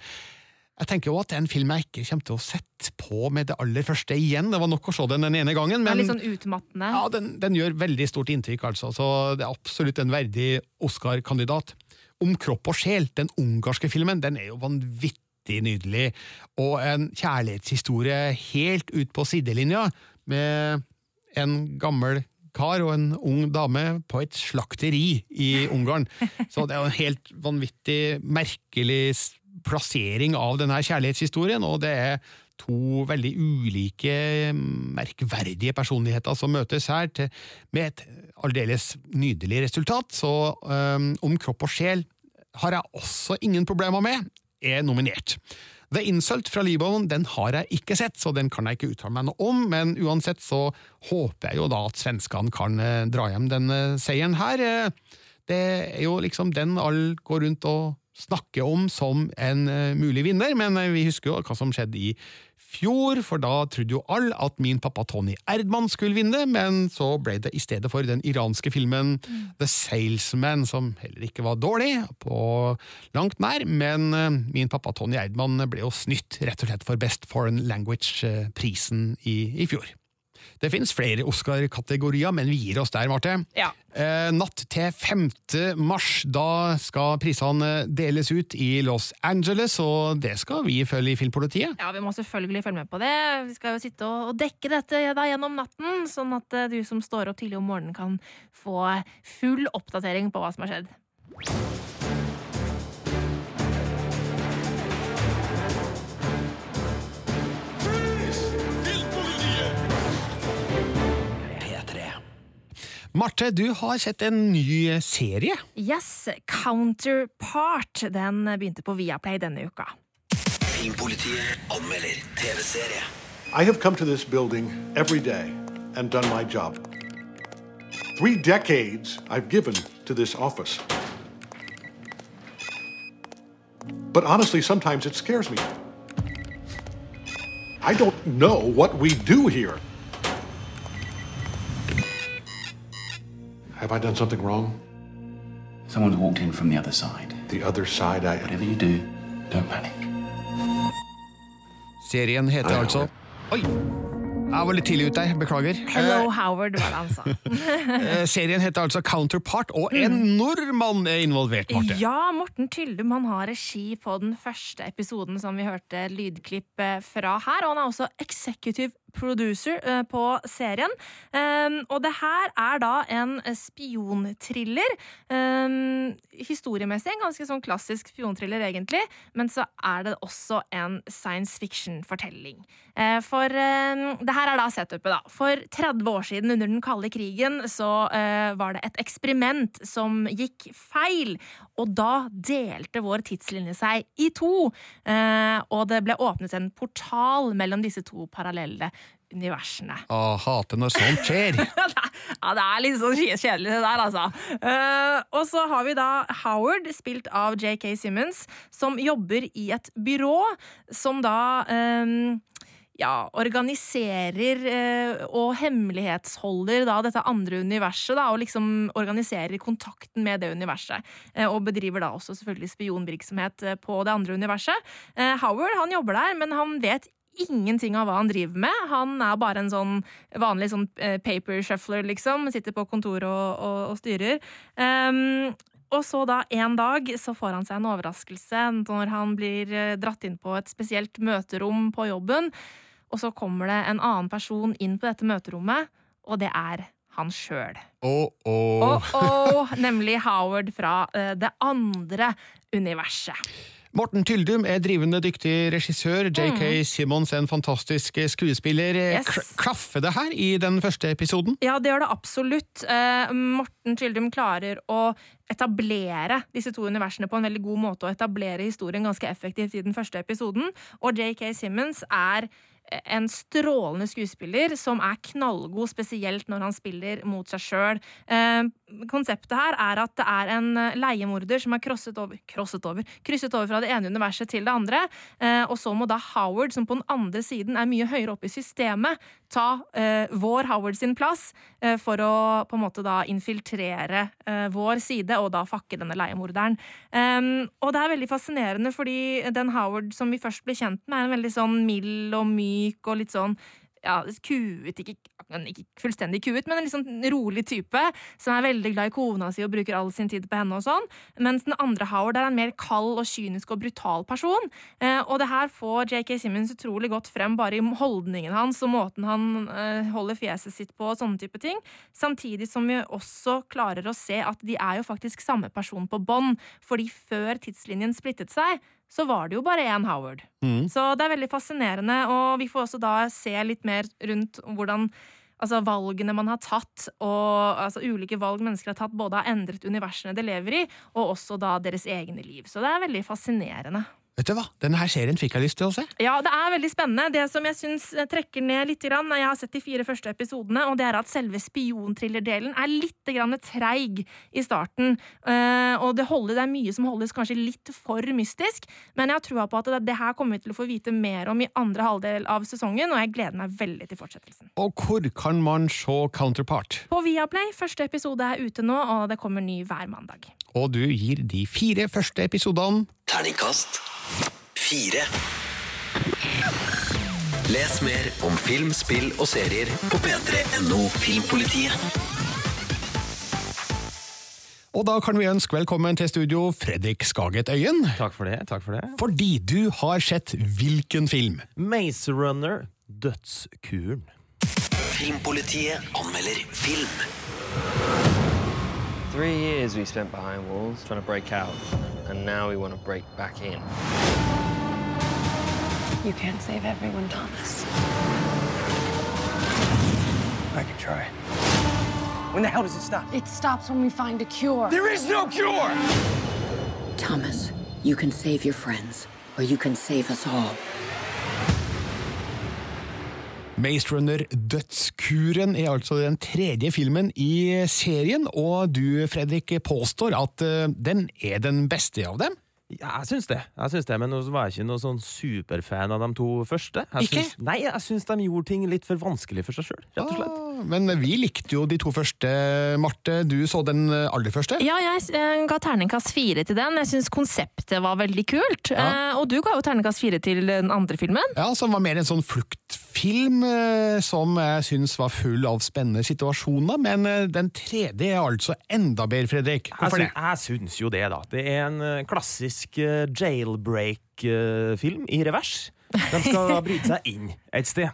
Jeg tenker jo at det er en film jeg ikke kommer til å sette på med det aller første igjen. Det var nok å se den den ene gangen, er men litt sånn utmattende. ja, den, den gjør veldig stort inntrykk, altså. Så det er absolutt en verdig Oscar-kandidat. Om kropp og sjel, den ungarske filmen, den er jo vanvittig nydelig. Og en kjærlighetshistorie helt ut på sidelinja, med en gammel kar og en ung dame på et slakteri i Ungarn. [laughs] Så det er jo en helt vanvittig merkelig plassering av denne kjærlighetshistorien, og det er to veldig ulike, merkverdige personligheter som møtes her, til, med et aldeles nydelig resultat. Så um, Om kropp og sjel har jeg også ingen problemer med, er nominert. The Insult fra Libanon den har jeg ikke sett, så den kan jeg ikke uttale meg noe om, men uansett så håper jeg jo da at svenskene kan eh, dra hjem denne seieren her. Eh, Det er jo liksom den alle går rundt og snakker om som en eh, mulig vinner, men eh, vi husker jo hva som skjedde i fjor, for da trodde jo alle at min pappa Tony Erdmann skulle vinne, men så ble det i stedet for den iranske filmen The Salesman, som heller ikke var dårlig, på langt nær, men eh, min pappa Tony Erdmann ble jo snytt rett og slett for Best Foreign Language-prisen i, i fjor. Det finnes flere Oscar-kategorier, men vi gir oss der, Marte. Ja. Eh, natt til 5. mars, da skal prisene deles ut i Los Angeles, og det skal vi følge i Filmpolitiet. Ja, Vi må selvfølgelig følge med på det. Vi skal jo sitte og og dekke dette da gjennom natten, sånn at eh, du som står opp tidlig om morgenen kan få full oppdatering på hva som har skjedd. Marte, du har sett en ny serie. Yes, Counterpart. Den begynte på Viaplay denne uka. Filmpolitiet anmelder TV-serie. I have come to this building every day and done my job. Three decades I've given to this office. But honestly, sometimes it scares me. I don't know what we do here. Have I done something wrong? Someone's walked in from the other side. The other side, I. Whatever you do, don't panic. Serien heter altså Oi! Jeg var litt tidlig ute der, beklager. Hello, Howard, var det han sa. [laughs] Eh, serien heter altså Counterpart, og en nordmann er involvert, Marte. Ja, Morten Tyldum han har regi på den første episoden som vi hørte lydklipp eh, fra her. Og han er også executive producer eh, på serien. Um, og det her er da en spionthriller. Um, historiemessig en ganske sånn klassisk spionthriller, egentlig. Men så er det også en science fiction-fortelling. Eh, for um, det her er da setupet, da. For 30 år siden, under den kalde krigen, så eh, var det et eksperiment som gikk feil. Og da delte vår tidslinje seg i to. Og det ble åpnet en portal mellom disse to parallelle universene. Å, hater når sånt skjer. [laughs] ja, det er litt sånn kjedelig det der, altså. Uh, og så har vi da Howard, spilt av JK Simmons, som jobber i et byrå som da um ja, organiserer eh, og hemmelighetsholder da dette andre universet, da, og liksom organiserer kontakten med det universet. Eh, og bedriver da også selvfølgelig spionvirksomhet eh, på det andre universet. Eh, Howard han jobber der, men han vet ingenting av hva han driver med. Han er bare en sånn vanlig sånn eh, paper shuffler, liksom. Sitter på kontoret og, og, og styrer. Um, og så da en dag så får han seg en overraskelse når han blir eh, dratt inn på et spesielt møterom på jobben. Og så kommer det en annen person inn på dette møterommet, og det er han sjøl. Oh, oh, nemlig Howard fra uh, det andre universet. Morten Tyldum er drivende dyktig regissør. JK Simmons er en fantastisk skuespiller. Mm. Yes. Klaffer det her i den første episoden? Ja, det gjør det absolutt. Eh, Morten Tyldum klarer å etablere disse to universene på en veldig god måte, og etablere historien ganske effektivt i den første episoden. Og JK Simmons er en strålende skuespiller som er knallgod, spesielt når han spiller mot seg sjøl. Konseptet her er at det er en eh, leiemorder som er krosset over, krosset over, krysset over fra det ene universet til det andre. Eh, og så må da Howard, som på den andre siden er mye høyere oppe i systemet, ta eh, vår Howard sin plass for å på en måte da infiltrere vår side og da fakke denne leiemorderen. Um, og det er veldig fascinerende, fordi den Howard som vi først ble kjent med, er en veldig sånn mild og myk og litt sånn ja, kuet, ikke, ikke fullstendig kuet, men en sånn rolig type, som er veldig glad i kona si og bruker all sin tid på henne og sånn. Mens den andre Howard er en mer kald og kynisk og brutal person. Eh, og det her får JK Simmons utrolig godt frem bare i holdningen hans og måten han eh, holder fjeset sitt på og sånne type ting. Samtidig som vi også klarer å se at de er jo faktisk samme person på bånd, fordi før tidslinjen splittet seg, så var det jo bare én Howard. Så det er veldig fascinerende, og vi får også da se litt mer rundt hvordan altså valgene man har tatt, og altså ulike valg mennesker har tatt, både har endret universene de lever i, og også da deres egne liv. Så det er veldig fascinerende. Vet du hva, denne her serien fikk jeg lyst til å se. Ja, det er veldig spennende. Det som jeg syns trekker ned litt, grann, jeg har sett de fire første episodene, og det er at selve spionthrillerdelen er litt treig i starten. Eh, og det, holder, det er mye som holdes kanskje litt for mystisk, men jeg har trua på at det, det her kommer vi til å få vite mer om i andre halvdel av sesongen, og jeg gleder meg veldig til fortsettelsen. Og hvor kan man se Counterpart? På Viaplay. Første episode er ute nå, og det kommer ny hver mandag. Og du gir de fire første episodene Terningkast fire. Les mer om film, spill og serier på p3.no Filmpolitiet. Og da kan vi ønske velkommen til studio Fredrik Skaget Øyen. Takk for det. takk for det. Fordi du har sett hvilken film? Maze Runner, Dødskuren. Filmpolitiet anmelder film. Three years we spent behind walls trying to break out, and now we want to break back in. You can't save everyone, Thomas. I can try. When the hell does it stop? It stops when we find a cure. There is no cure! Thomas, you can save your friends, or you can save us all. Maze Runner Dødskuren er altså den tredje filmen i serien, og du, Fredrik, påstår at eh, den er den beste av dem? Ja, jeg syns det, jeg syns det, men jeg var ikke noen sånn superfan av de to første. Jeg Ikke? Syns, nei, jeg syns de gjorde ting litt for vanskelig for seg sjøl, rett og slett. Ah, men vi likte jo de to første, Marte. Du så den aller første? Ja, jeg eh, ga terningkast fire til den. Jeg syns konseptet var veldig kult. Eh, og du ga jo terningkast fire til den andre filmen. Ja, Som var mer en sånn fluktfilm eh, som jeg syns var full av spennende situasjoner. Men eh, den tredje er altså enda bedre, Fredrik. Hvorfor det? jeg syns jo det, da. Det er en klassisk jailbreak-film i revers. De skal [laughs] bryte seg inn et sted.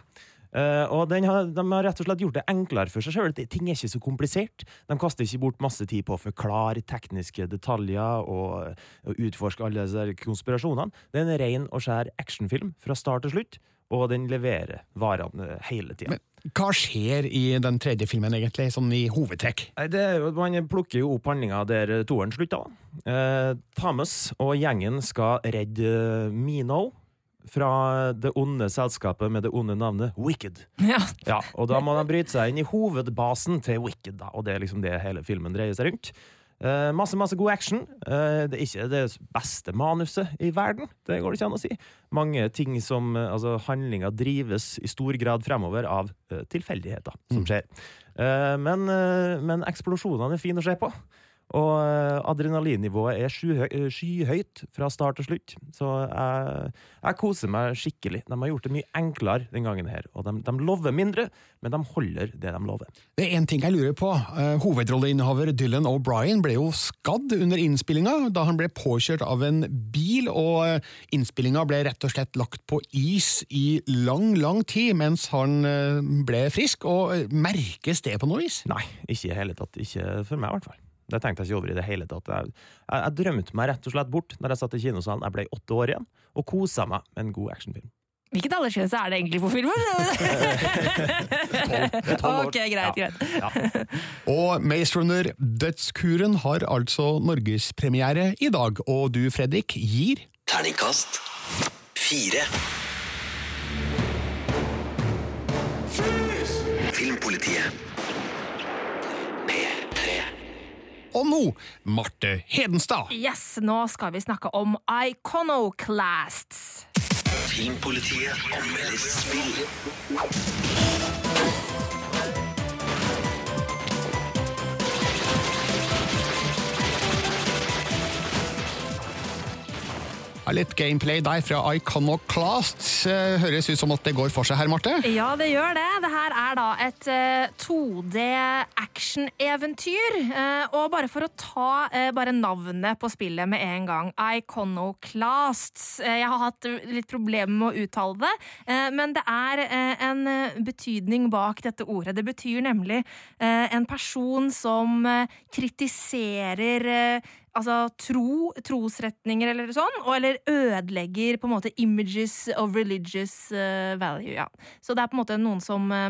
Eh, og den har, De har rett og slett gjort det enklere for seg sjøl. Ting er ikke så komplisert. De kaster ikke bort masse tid på å forklare tekniske detaljer og, og utforske alle disse konspirasjonene. Det er en ren og skjær actionfilm fra start til slutt, og den leverer varene hele tida. Hva skjer i den tredje filmen, egentlig, sånn i hovedtrekk? Det er jo, Man plukker jo opp handlinga der toeren slutta. Eh, Thomas og gjengen skal redde Mino fra det onde selskapet med det onde navnet Wicked. Ja. Ja, og da må de bryte seg inn i hovedbasen til Wicked, da, og det er liksom det hele filmen dreier seg rundt. Eh, masse masse god action. Eh, det er ikke det beste manuset i verden, det går det ikke an å si. Mange ting som eh, Altså, handlinga drives i stor grad fremover av eh, tilfeldigheter som skjer. Eh, men, eh, men eksplosjonene er fine å se på. Og eh, adrenalinnivået er eh, skyhøyt fra start til slutt. Så jeg, jeg koser meg skikkelig. De har gjort det mye enklere den gangen her. Og de, de lover mindre, men de holder det de lover. Det er én ting jeg lurer på. Eh, Hovedrolleinnehaver Dylan O'Brien ble jo skadd under innspillinga da han ble påkjørt av en bil, og innspillinga ble rett og slett lagt på is i lang, lang tid mens han ble frisk. Og merkes det på noe vis? Nei, ikke i hele tatt. Ikke for meg, i hvert fall. Det tenkte jeg ikke over i det hele tatt. Jeg, jeg, jeg drømte meg rett og slett bort når jeg satt i kinosalen. Jeg ble åtte år igjen, og kosa meg med en god actionfilm. Hvilket aldersgrense er det egentlig på filmen? [laughs] ok, greit, greit. Og Maze Runner Dødskuren har altså norgespremiere i dag, og du, Fredrik, gir Terningkast fire. Filmpolitiet. P3. Og nå, Marte Hedenstad. Yes, nå skal vi snakke om Iconoclasts. Filmpolitiet anmelder spill. Litt gameplay der fra Iconoclasts. Eh, Høres ut som at det går for seg her, Marte. Ja, det gjør det. Det her er da et eh, 2D action-eventyr. Eh, og bare for å ta eh, bare navnet på spillet med en gang. Iconoclasts. Eh, jeg har hatt litt problemer med å uttale det, eh, men det er eh, en eh, betydning bak dette ordet. Det betyr nemlig eh, en person som eh, kritiserer eh, altså tro, trosretninger eller sånn, og eller ødelegger på en måte images of religious uh, value. Ja. Så det er på en måte noen som uh,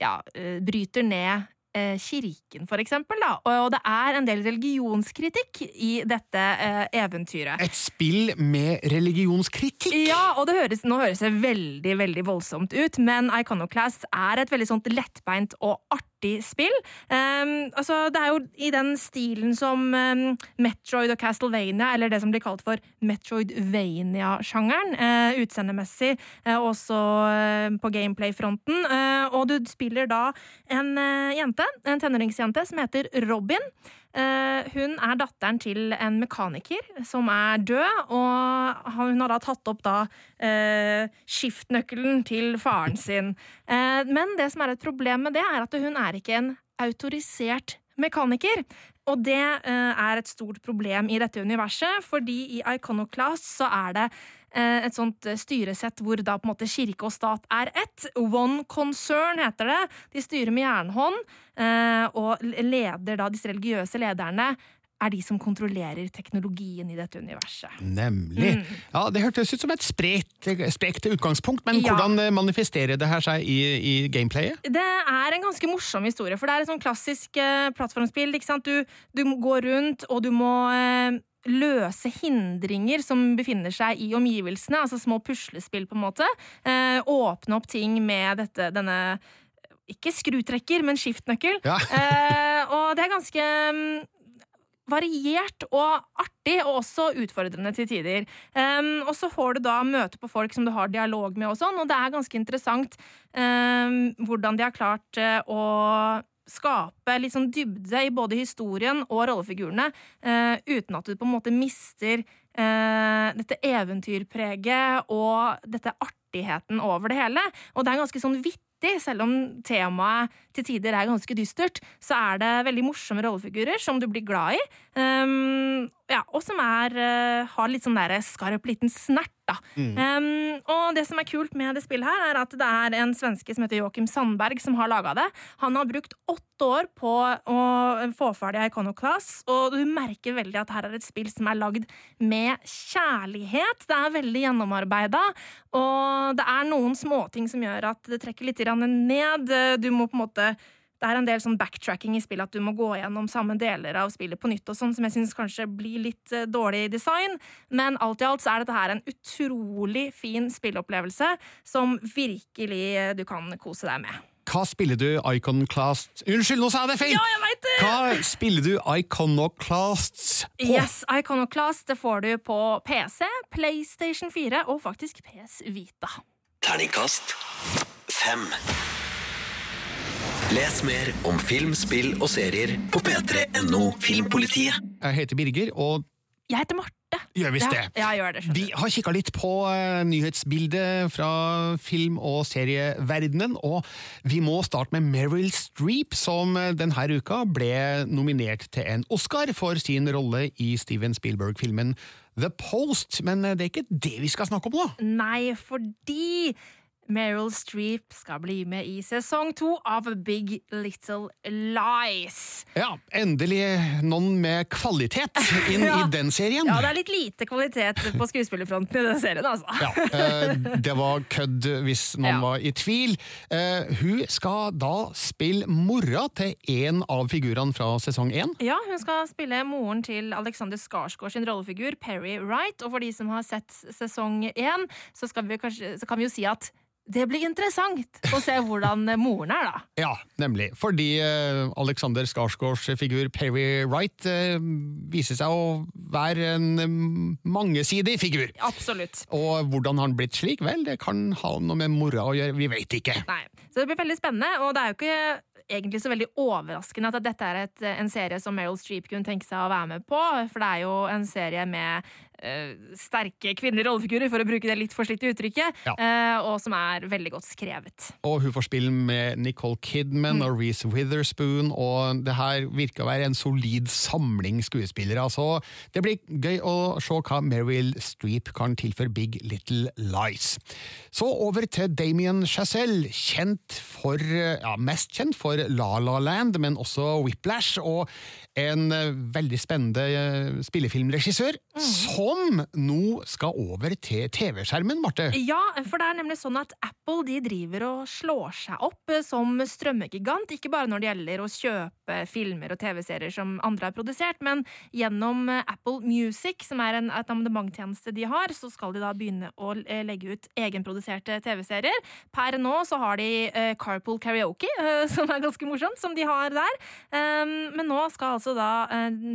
ja, eh, bryter ned kirken, for eksempel. Da. Og det er en del religionskritikk i dette eh, eventyret. Et spill med religionskritikk? Ja, og det høres, nå høres det veldig veldig voldsomt ut, men Iconoclast er et veldig sånt lettbeint og artig spill. Um, altså, det er jo i den stilen som um, Metroid og Castlevania, eller det som blir kalt for Metroidvania-sjangeren, uh, utseendemessig, uh, også uh, på gameplay-fronten. og du spiller da en jente, en tenåringsjente, som heter Robin. hun er datteren til en mekaniker som er død, og hun har da tatt opp da skiftnøkkelen til faren sin. men det som er et problem med det, er at hun er ikke en autorisert mekaniker. Og det er et stort problem i dette universet, fordi i Iconoclast så er det et sånt styresett hvor da på en måte kirke og stat er ett. One concern heter det. De styrer med jernhånd, og leder da disse religiøse lederne er de som kontrollerer teknologien i dette universet. Nemlig. Mm. Ja, Det hørtes ut som et sprekt, sprekt utgangspunkt, men Ja. hvordan manifesterer det her seg i, i gameplayet? Det er en ganske morsom historie, for det er et sånn klassisk eh, plattformspill. Ikke sant? Du, du går rundt, og du må eh, løse hindringer som befinner seg i omgivelsene, altså små puslespill, på en måte. Eh, åpne opp ting med dette, denne ikke skrutrekker, men skiftnøkkel. Ja. [laughs] eh, og det er ganske mm, variert og artig, og også utfordrende til tider. Um, og så får du da møte på folk som du har dialog med, og sånn, og det er ganske interessant um, hvordan de har klart uh, å skape litt sånn dybde i både historien og rollefigurene, eh, uten at du på en måte mister eh, dette eventyrpreget og dette artigheten over det hele. Og det er ganske sånn vittig, selv om temaet til tider er ganske dystert, så er det veldig morsomme rollefigurer som du blir glad i, um, ja, og som er, uh, har litt sånn der skarp liten snert, da. Mm. Um, og det som er kult med det spillet her, er at det er en svenske som heter Joakim Sandberg, som har laga det. Han har brukt åtte år på å få ferdig Iconoclass, og du merker veldig at her er et spill som er lagd med kjærlighet. Det er veldig gjennomarbeida, og det er noen småting som gjør at det trekker litt ned. Du må på en måte det er en del sånn backtracking i spillet, at du må gå gjennom samme deler av spillet på nytt, og sånn, som jeg syns kanskje blir litt eh, dårlig design. Men alt i alt så er dette her en utrolig fin spillopplevelse som virkelig eh, du kan kose deg med. Hva spiller du Iconoclast Unnskyld, nå sa jeg det feil! Ja, jeg vet det! Hva spiller du Iconoclasts på? Yes, Iconoclast det får du på PC, PlayStation 4 og faktisk PS Vita. Terningkast fem. Les mer om film, spill og serier på p3.no Filmpolitiet. Jeg heter Birger, og Jeg heter Marte. gjør visst det. Ja, jeg gjør det. skjønner Vi har kikka litt på eh, nyhetsbildet fra film- og serieverdenen, og vi må starte med Meryl Streep, som eh, denne uka ble nominert til en Oscar for sin rolle i Steven Spielberg-filmen The Post. Men eh, det er ikke det vi skal snakke om nå. Nei, fordi Meryl Streep skal bli med i sesong to av Big Little Lies. Ja, endelig noen med kvalitet inn [laughs] Ja. i den serien. Ja, det er litt lite kvalitet på skuespillerfronten i den serien, altså. Ja, eh, det var kødd hvis noen Ja. var i tvil. Eh, hun skal da spille mora til en av figurene fra sesong én. Ja, hun skal spille moren til Alexander Skarsgård sin rollefigur, Perry Wright. Og for de som har sett sesong én, så, så kan vi jo si at det blir interessant å se hvordan moren er, da. Ja, nemlig. Fordi eh, Alexander Skarsgårds figur Perry Wright eh, viser seg å være en eh, mangesidig figur. Absolutt. Og hvordan han blitt slik? Vel, det kan ha noe med mora å gjøre, vi vet ikke. Nei. Så det blir veldig spennende, og det er jo ikke egentlig så veldig overraskende at dette er et, en serie som Meryl Streep kunne tenke seg å være med på, for det er jo en serie med eh, sterke kvinnelige rollefigurer, for å bruke det litt forslitte uttrykket, Ja. eh, og som er veldig godt skrevet. Og hun får spille med Nicole Kidman Mm. og Reece Witherspoon, og det her virker å være en solid samling skuespillere. Så det blir gøy å se hva Meryl Streep kan tilføre Big Little Lies. Så over til Damien Chazelle, kjent for, ja, mest kjent for La La Land, men også Whiplash, og en eh, veldig spennende spillefilmregissør. spillefilmregissør, som som nå skal over til TV-skjermen, Marte. Ja, for det er nemlig sånn at Apple de driver og slår seg opp eh, som strømmegigant. Ikke bare når det gjelder å kjøpe filmer og TV-serier som andre har produsert, men gjennom eh, Apple Music, som er en abonnementtjeneste de har, så skal de da begynne å eh, legge ut egenproduserte TV-serier. Per nå så har de Carpool Karaoke, [laughs] som er ganske morsomt, som de har der. Um, men nå skal altså da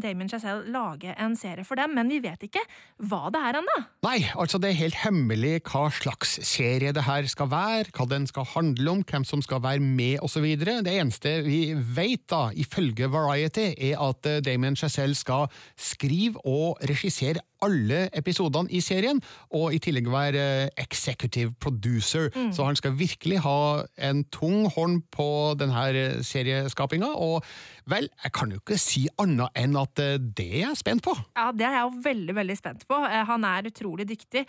Damien Chazelle lage en serie for dem, men vi vet ikke hva det er ennå. Nei, altså det er helt hemmelig hva slags serie det her skal være, hva den skal handle om, hvem som skal være med osv. Det eneste vi vet, da, ifølge Variety, er at eh, Damien Chazelle skal skrive og regissere alle episodene i serien, og i tillegg være eh, executive producer. Mm. Så han skal virkelig ha en tung hånd på denne serieskapinga, og vel, jeg kan jo ikke si annet enn at eh, det er jeg spent på. Ja, Det er jeg jo veldig veldig spent på. Eh, Han er utrolig dyktig.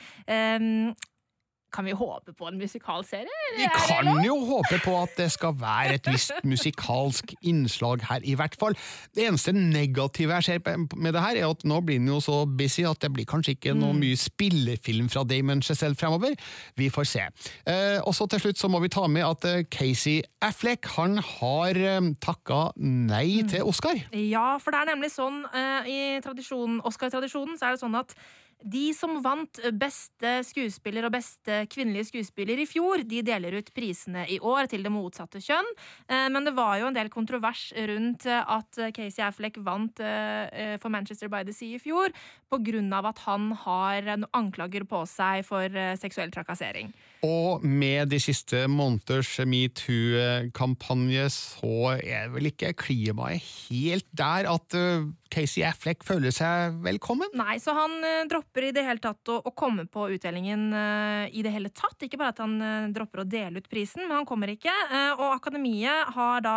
Kan vi håpe på en musikalserie? Vi kan jo håpe på at det skal være et visst musikalsk innslag her, i hvert fall. Det eneste negative jeg ser med det her, er at nå blir den jo så busy at det blir kanskje ikke noe Mm. mye spillefilm fra Damon Chazelle fremover. Vi får se. Eh, og så til slutt så må vi ta med at eh, Casey Affleck han har eh, takka nei Mm. til Oscar. Ja, for det er nemlig sånn i i tradisjonen, Oscar-tradisjonen så er det sånn at de som vant beste skuespiller og beste kvinnelige skuespiller i fjor, de deler ut prisene i år til det motsatte kjønn. Eh, Men det var jo en del kontrovers rundt eh, at Casey Affleck vant eh, for Manchester by the Sea i fjor, av at han har anklager på seg for seksuell trakassering. Og med de siste måneders metoo-kampanje så er vel ikke klimaet helt der at eh, Casey Affleck føler seg velkommen? Nei, så han eh, dropper i det hele tatt å, å komme på utdelingen eh, i det hele tatt. Ikke bare at han dropper å dele ut prisen, men han kommer ikke. Og Akademiet har da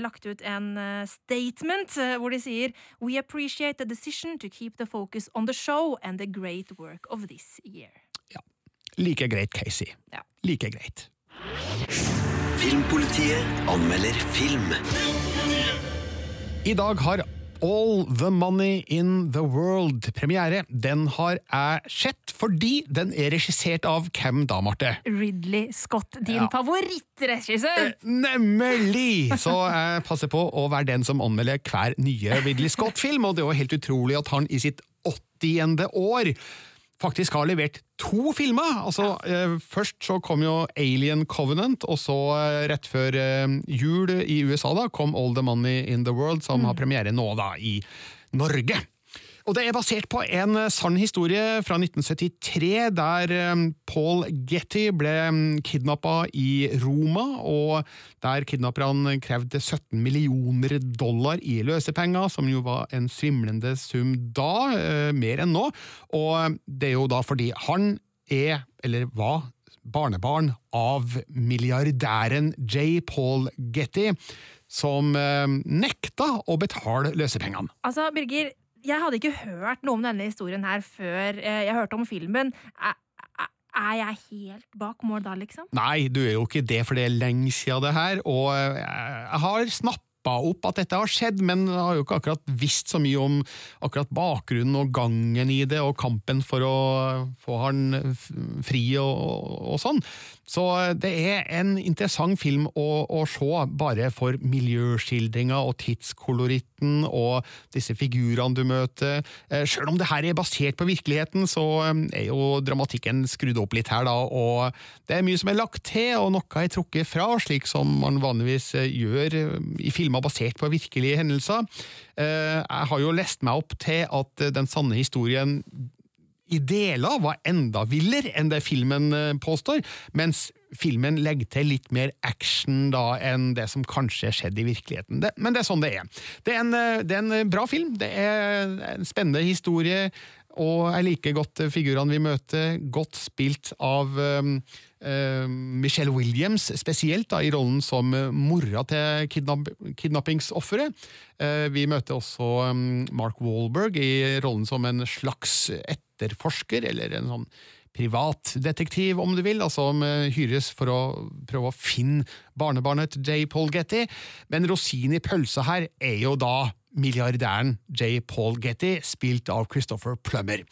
lagt ut en statement hvor de sier We appreciate the decision to keep the focus on the show and the great work of this year. Like greit, Casey. Ja. Like greit. Filmpolitiet anmelder film. I dag har All the Money in the World premiere. Den har jeg sett fordi den er regissert av hvem da, Marte? Ridley Scott, din Ja. favorittregissør! Nemlig! Så jeg passer på å være den som anmelder hver nye Ridley Scott-film, og det er jo helt utrolig at han i sitt 80. år faktisk har levert to filmer. Altså, eh, Først så kom jo Alien Covenant, og så eh, rett før eh, jul i USA da, kom All the Money in the World, som har premiere nå da i Norge. Og det er basert på en eh, sann historie fra 1973, der eh, Paul Getty ble kidnappa i Roma, og der kidnapperne krevde 17 millioner dollar i løsepenger, som jo var en svimlende sum da, eh, mer enn nå. Og det er jo da fordi han er, eller var, barnebarn av milliardæren J. Paul Getty, som eh, nekta å betale løsepengene. Altså, Birger, jeg hadde ikke hørt noe om denne historien her før eh, jeg hørte om filmen. Er, jeg helt bak mål da, liksom? Nei, du er jo ikke det, for det er lenge siden det her, og eh, jeg har snappa opp at dette har skjedd, men har jo ikke akkurat visst så mye om akkurat bakgrunnen og gangen i det, og kampen for å få han fri og, og sånn. Så eh, det er en interessant film å, å se, bare for miljøskildringa og tidskoloritten og disse figurene du møter. Sjøl Selv om det her er basert på virkeligheten, så eh, er jo dramatikken skrudd opp litt her, da, og det er mye som er lagt til, og noe er trukket fra, slik som man vanligvis eh, gjør eh, i filmer basert på virkelige hendelser. Eh, Jeg har jo lest meg opp til at eh, den sanne historien i deler var enda villere enn det filmen eh, påstår, mens filmen legger til litt mer action da enn det som kanskje skjedde i virkeligheten. Det, men det er sånn det er. Det er, en, det er en bra film, det er en spennende historie, og jeg liker godt figurene vi møter, godt spilt av um, Michelle Williams, spesielt da, i rollen som eh, mora til kidnapp kidnappingsofferet. Eh, vi møter også um, Mark Wahlberg i rollen som en slags etterforsker, eller en sånn privatdetektiv, om du vil, altså som eh, hyres for å prøve å finne barnebarnet J. Paul Getty. Men rosinen i pølsa her er jo da milliardæren J. Paul Getty, spilt av Christopher Plummer.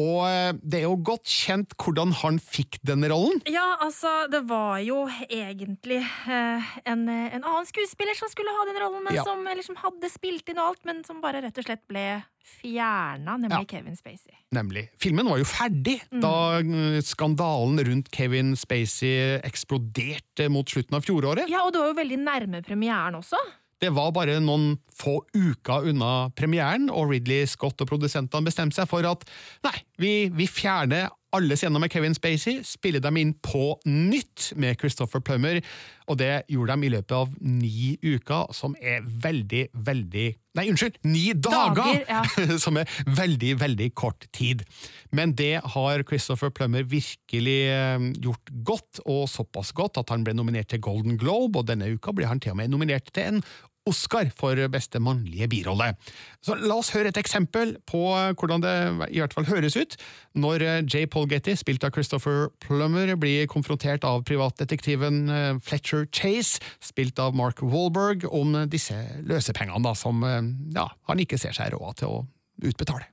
Og eh, det er jo godt kjent hvordan han fikk denne rollen. Ja, altså, det var jo egentlig eh, en, en annen skuespiller som skulle ha den rollen, men Ja. som, eller som hadde spilt inn og alt, men som bare rett og slett ble fjerna, nemlig Ja. Kevin Spacey. Nemlig. Filmen var jo ferdig Mm. da eh, skandalen rundt Kevin Spacey eksploderte mot slutten av fjoråret. Ja, og det var jo veldig nærme premieren også. Det var bare noen få uker unna premieren, og Ridley Scott og produsentene bestemte seg for at nei, vi, vi fjerner alle scener med Kevin Spacey, spiller dem inn på nytt med Christopher Plummer, og det gjorde de i løpet av ni uker, som er veldig, veldig Nei, unnskyld! Ni dager! Dager, [laughs] som er veldig, veldig kort tid. Men det har Christopher Plummer virkelig eh, gjort godt, og såpass godt at han ble nominert til Golden Globe, og denne uka blir han til og med nominert til en Oscar for beste mannlige birolle. Så la oss høre et eksempel på hvordan det i hvert fall høres ut når eh, J. Paul Getty, spilt av Christopher Plummer, blir konfrontert av privatdetektiven eh, Fletcher Chase, spilt av Mark Wahlberg, om disse løsepengene da, som eh, ja, han ikke ser seg råd til å utbetale.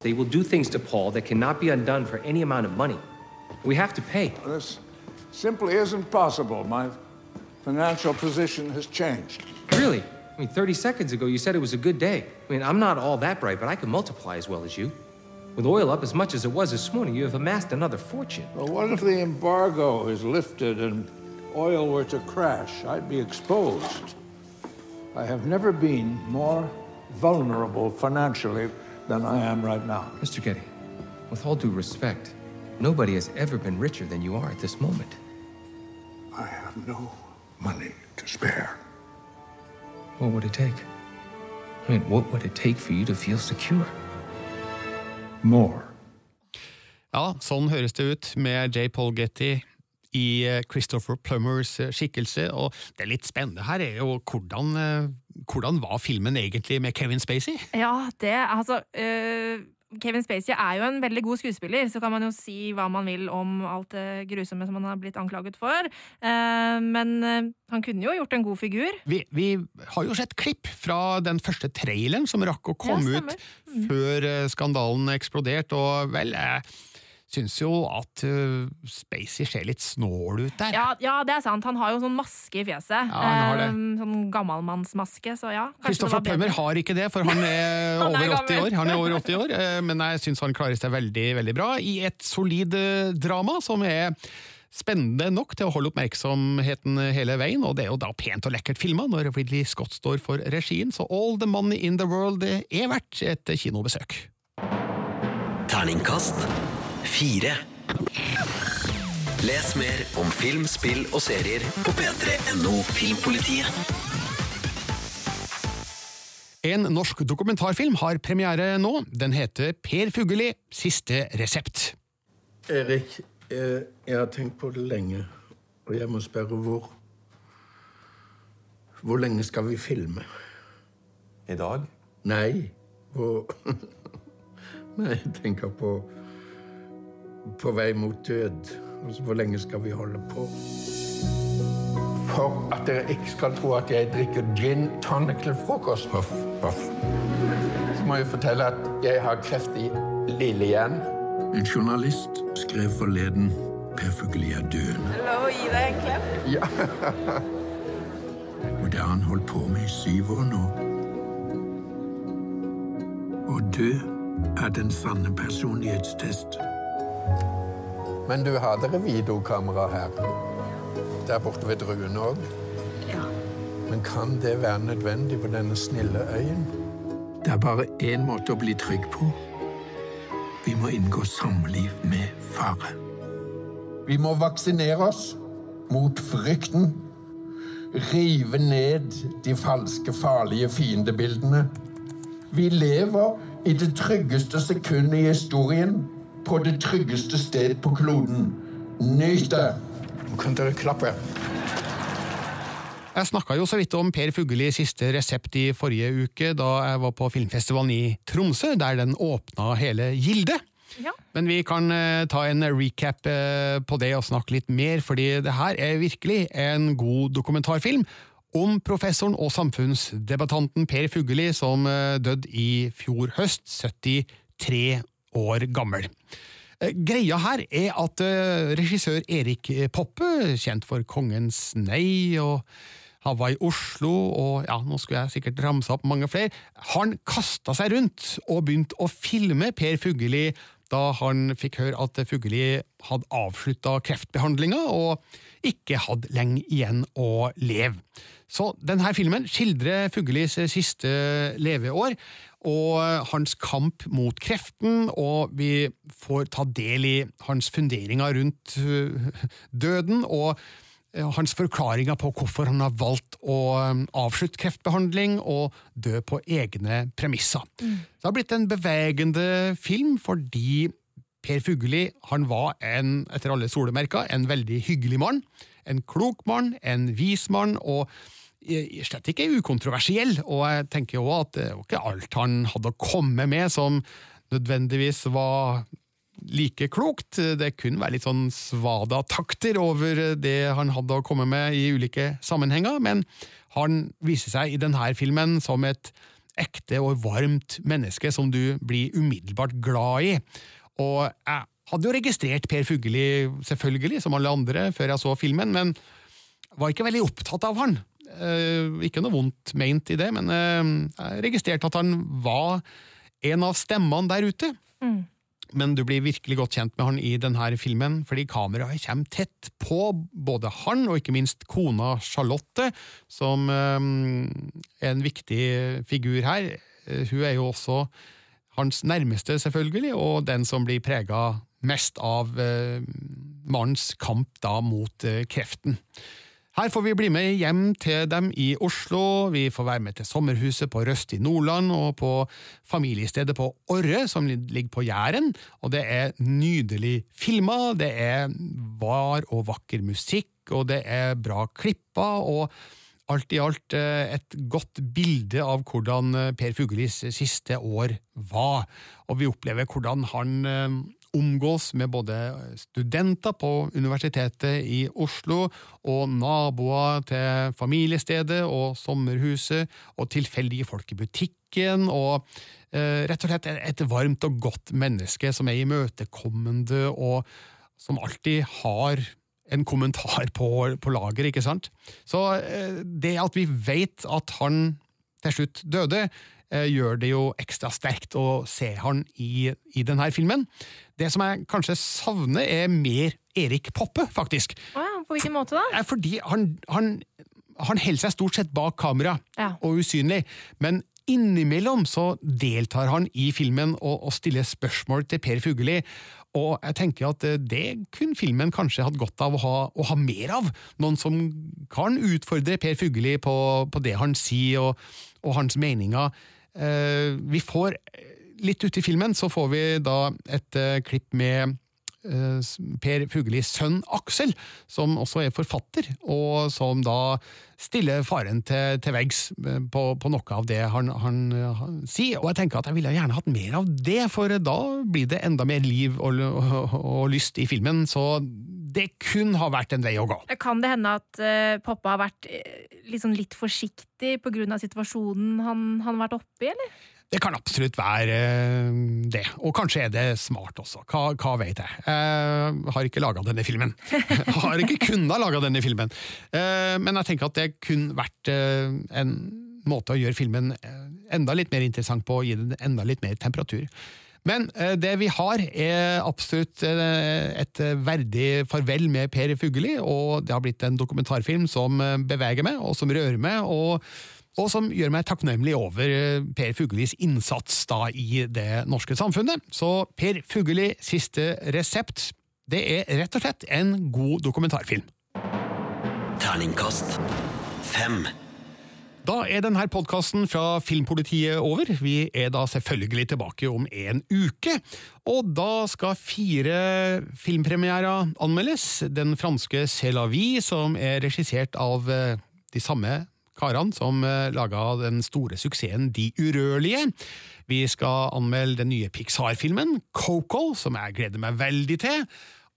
They will do things to Paul that cannot be undone for any amount of money. We have to pay. This simply isn't possible. My financial position has changed. Really? I mean, 30 seconds ago you said it was a good day. I mean, I'm not all that bright, but I can multiply as well as you. With oil up as much as it was this morning, you have amassed another fortune. Well, what if the embargo is lifted and oil were to crash? I'd be exposed. I have never been more vulnerable financially than I am right now. Mr. Getty, with all due respect, nobody has ever been richer than you are at this moment. I have no money to spare. What would it take? I mean, what would it take for you to feel secure? More. Ja, sånn høres det ut med J. Paul Getty i eh, Christopher Plummers eh, skikkelse, og det litt spennende her er jo hvordan, eh, hvordan var filmen egentlig med Kevin Spacey? Ja, det altså øh, Kevin Spacey er jo en veldig god skuespiller, så kan man jo si hva man vil om alt det grusomme som han har blitt anklaget for. Eh, men eh, han kunne jo gjort en god figur. Vi, vi har jo sett klipp fra den første traileren som rakk å komme Ja, ut før eh, skandalen eksploderte, og vel, jeg syns jo at uh, Spacey ser litt snål ut der. Ja, ja, det er sant. Han har jo sånn maske i fjeset. Ja, han har det. Um, sånn gammalmannsmaske, så ja. Christopher Kristoffer. Plummer har ikke det, for han er [laughs] Han er over 80 år. Han er over 80 år, uh, Men jeg syns han klarer seg veldig veldig bra i et solid uh, drama som er spennende nok til å holde oppmerksomheten hele veien, og det er jo da pent og lekkert filma når Ridley Scott står for regien, så all the money in the world er verdt et kinobesøk. Terningkast fire. Les mer om film, spill og serier på p3.no Filmpolitiet. En norsk dokumentarfilm har premiere nå. Den heter Per Fugelli siste resept. Erik, jeg, jeg har tenkt på det lenge, og jeg må spørre hvor. Hvor lenge skal vi filme? I dag? Nei, hvor [laughs] Nei, jeg tenker på På vei mot død. Altså, hvor lenge skal vi holde på? For at dere ikke skal tro at jeg drikker gin tonic til frokost, Huff, huff. så må jeg fortelle at jeg har kreft i lillehjernen. En journalist skrev forleden Per Fugelli er døende. Lov å gi deg en klem? Ja. Og det har han holdt på med i syv år nå. Å dø er den sanne personlighetstest. Men du har dere videokamera her. Der borte ved Druen òg. Ja. Men kan det være nødvendig på denne snille øyen? Det er bare én måte å bli trygg på. Vi må inngå samliv med fare. Vi må vaksinere oss mot frykten. Rive ned de falske, farlige fiendebildene. Vi lever i det tryggeste sekundet i historien, på det tryggeste sted på kloden. Nyt det! Nå kan dere klappe. Jeg snakka jo så vidt om Per Fugelli siste resept i forrige uke, da jeg var på filmfestivalen i Tromsø, der den åpna hele gildet. Ja. Men vi kan eh, ta en recap eh, på det og snakke litt mer, fordi det her er virkelig en god dokumentarfilm om professoren og samfunnsdebattanten Per Fugelli, som eh, døde i fjor høst, 73 år gammel. Eh, Greia her er at eh, regissør Erik Poppe, kjent for Kongens nei og han var i Oslo, og ja, nå skulle jeg sikkert ramse opp mange flere. Han kasta seg rundt og begynte å filme Per Fugelli da han fikk høre at Fugelli hadde avslutta kreftbehandlinga og ikke hadde lenge igjen å leve. Så denne filmen skildrer Fugellis siste leveår og hans kamp mot kreften, og vi får ta del i hans funderinger rundt øh, døden. og eh, hans forklaringer på hvorfor han har valgt å avslutte kreftbehandling og dø på egne premisser. Det har blitt en bevegende film fordi Per Fugelli han var en, etter alle solemerker, en veldig hyggelig mann. En klok mann, en vis mann, og eh, slett ikke ukontroversiell. Og jeg tenker jo at det var ikke alt han hadde å komme med som nødvendigvis var like klokt. Det kunne være litt sånn svada-takter over det han hadde å komme med i ulike sammenhenger, men han viser seg i denne filmen som et ekte og varmt menneske som du blir umiddelbart glad i. Og jeg hadde jo registrert Per Fugelli, selvfølgelig, som alle andre, før jeg så filmen, men var ikke veldig opptatt av han. Eh, ikke noe vondt meint i det, men eh, jeg registrerte at han var en av stemmene der ute. Mm. Men du blir virkelig godt kjent med han i denne filmen, fordi kameraet kommer tett på både han og ikke minst kona Charlotte, som eh, er en viktig figur her. Hun er jo også hans nærmeste, selvfølgelig, og den som blir prega mest av mannens kamp da mot kreften. Her får vi bli med hjem til dem i Oslo, vi får være med til sommerhuset på Røst i Nordland og på familiestedet på Orre, som ligger på Jæren, og det er nydelig filma, det er var og vakker musikk, og det er bra klippa, og alt i alt eh, et godt bilde av hvordan eh, Per Fugellis siste år var, og vi opplever hvordan han eh, omgås med både studenter på Universitetet i Oslo og naboer til familiestedet og sommerhuset og tilfeldige folk i butikken, og eh, rett og slett et varmt og godt menneske som er imøtekommende og som alltid har en kommentar på, på lager, ikke sant? Så eh, det at vi vet at han til slutt døde, gjør det jo ekstra sterkt å se han i, i denne filmen. Det som jeg kanskje savner, er mer Erik Poppe, faktisk. Ja, på hvilken måte da? Fordi han, han, han holder seg stort sett bak kamera Ja. og usynlig, men innimellom så deltar han i filmen og, og stiller spørsmål til Per Fugelli. Og jeg tenker at eh, det kunne filmen kanskje hatt godt av å ha, å ha mer av. Noen som kan utfordre Per Fugelli på, på det han sier og, og hans meninger. Eh, vi får Litt ute i filmen så får vi da et eh, klipp med eh, Per Fugellis sønn Aksel, som også er forfatter, og som da stiller faren til, til veggs eh, på, på noe av det han, han, eh, han sier. Og jeg tenker at jeg ville gjerne hatt mer av det, for da blir det enda mer liv og, og, og lyst i filmen. Så det kun har vært en vei å gå. Kan det hende at uh, Poppa har vært eh, litt, forsiktig pga. situasjonen han har vært oppe i, eller? Det kan absolutt være eh, det, og kanskje er det smart også. Hva, hva vet jeg? Jeg har ikke laga denne filmen. [laughs] har ikke kunnet laga denne filmen. Eh, Men jeg tenker at det kunne vært eh, en måte å gjøre filmen eh, enda litt mer interessant på, og gi den enda litt mer temperatur. Men eh, det vi har, er absolutt eh, et verdig farvel med Per Fugelli, og det har blitt en dokumentarfilm som eh, beveger meg, og som rører meg, og, og som gjør meg takknemlig over eh, Per Fugellis innsats da i det norske samfunnet. Så Per Fugelli, siste resept, det er rett og slett en god dokumentarfilm. Terningkast fem. Da er denne podkasten fra Filmpolitiet over. Vi er da selvfølgelig tilbake om en uke. Og da skal fire filmpremierer anmeldes. Den franske C'est la vie, som er regissert av eh, de samme karene som eh, laga den store suksessen De urørlige. Vi skal anmelde den nye Pixar-filmen Coco, som jeg gleder meg veldig til.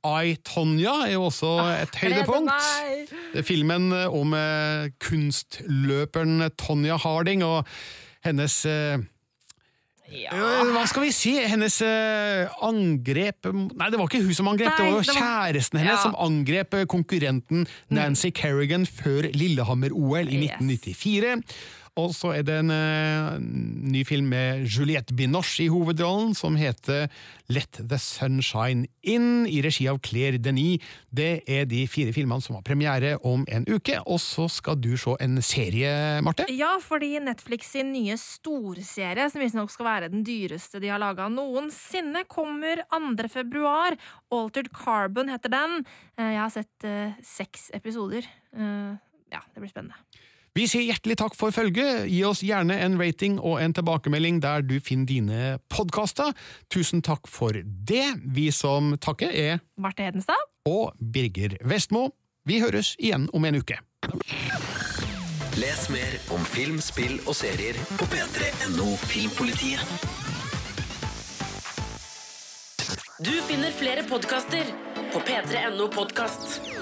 I, Tonja er jo også et høydepunkt. Det er filmen om eh, kunstløperen Tonja Harding og hennes Eh, Hva skal vi si? Hennes eh, angrep Nei, det var ikke hun som angrep, det var jo kjæresten hennes Ja. som angrep eh, konkurrenten Nancy Kerrigan før Lillehammer-OL i Yes. 1994. Og så er det en uh, ny film med Juliette Binoche i hovedrollen, som heter Let the Sunshine In, i regi av Claire Denis. Det er de fire filmene som har premiere om en uke, og så skal du se en serie, Marte? Ja, fordi Netflix sin nye storserie, som visstnok skal være den dyreste de har laga noensinne, kommer 2. februar. Altered Carbon heter den. Eh, Jeg har sett uh, seks episoder. Uh, ja, det blir spennende. Vi sier hjertelig takk for følget. Gi oss gjerne en rating og en tilbakemelding der du finner dine podkaster. Tusen takk for det. Vi som takker, er Marte Hedenstad. og Birger Vestmo. Vi høres igjen om en uke. Les mer om film, spill og serier på p3.no Filmpolitiet. Du finner flere podkaster på p3.no podkast.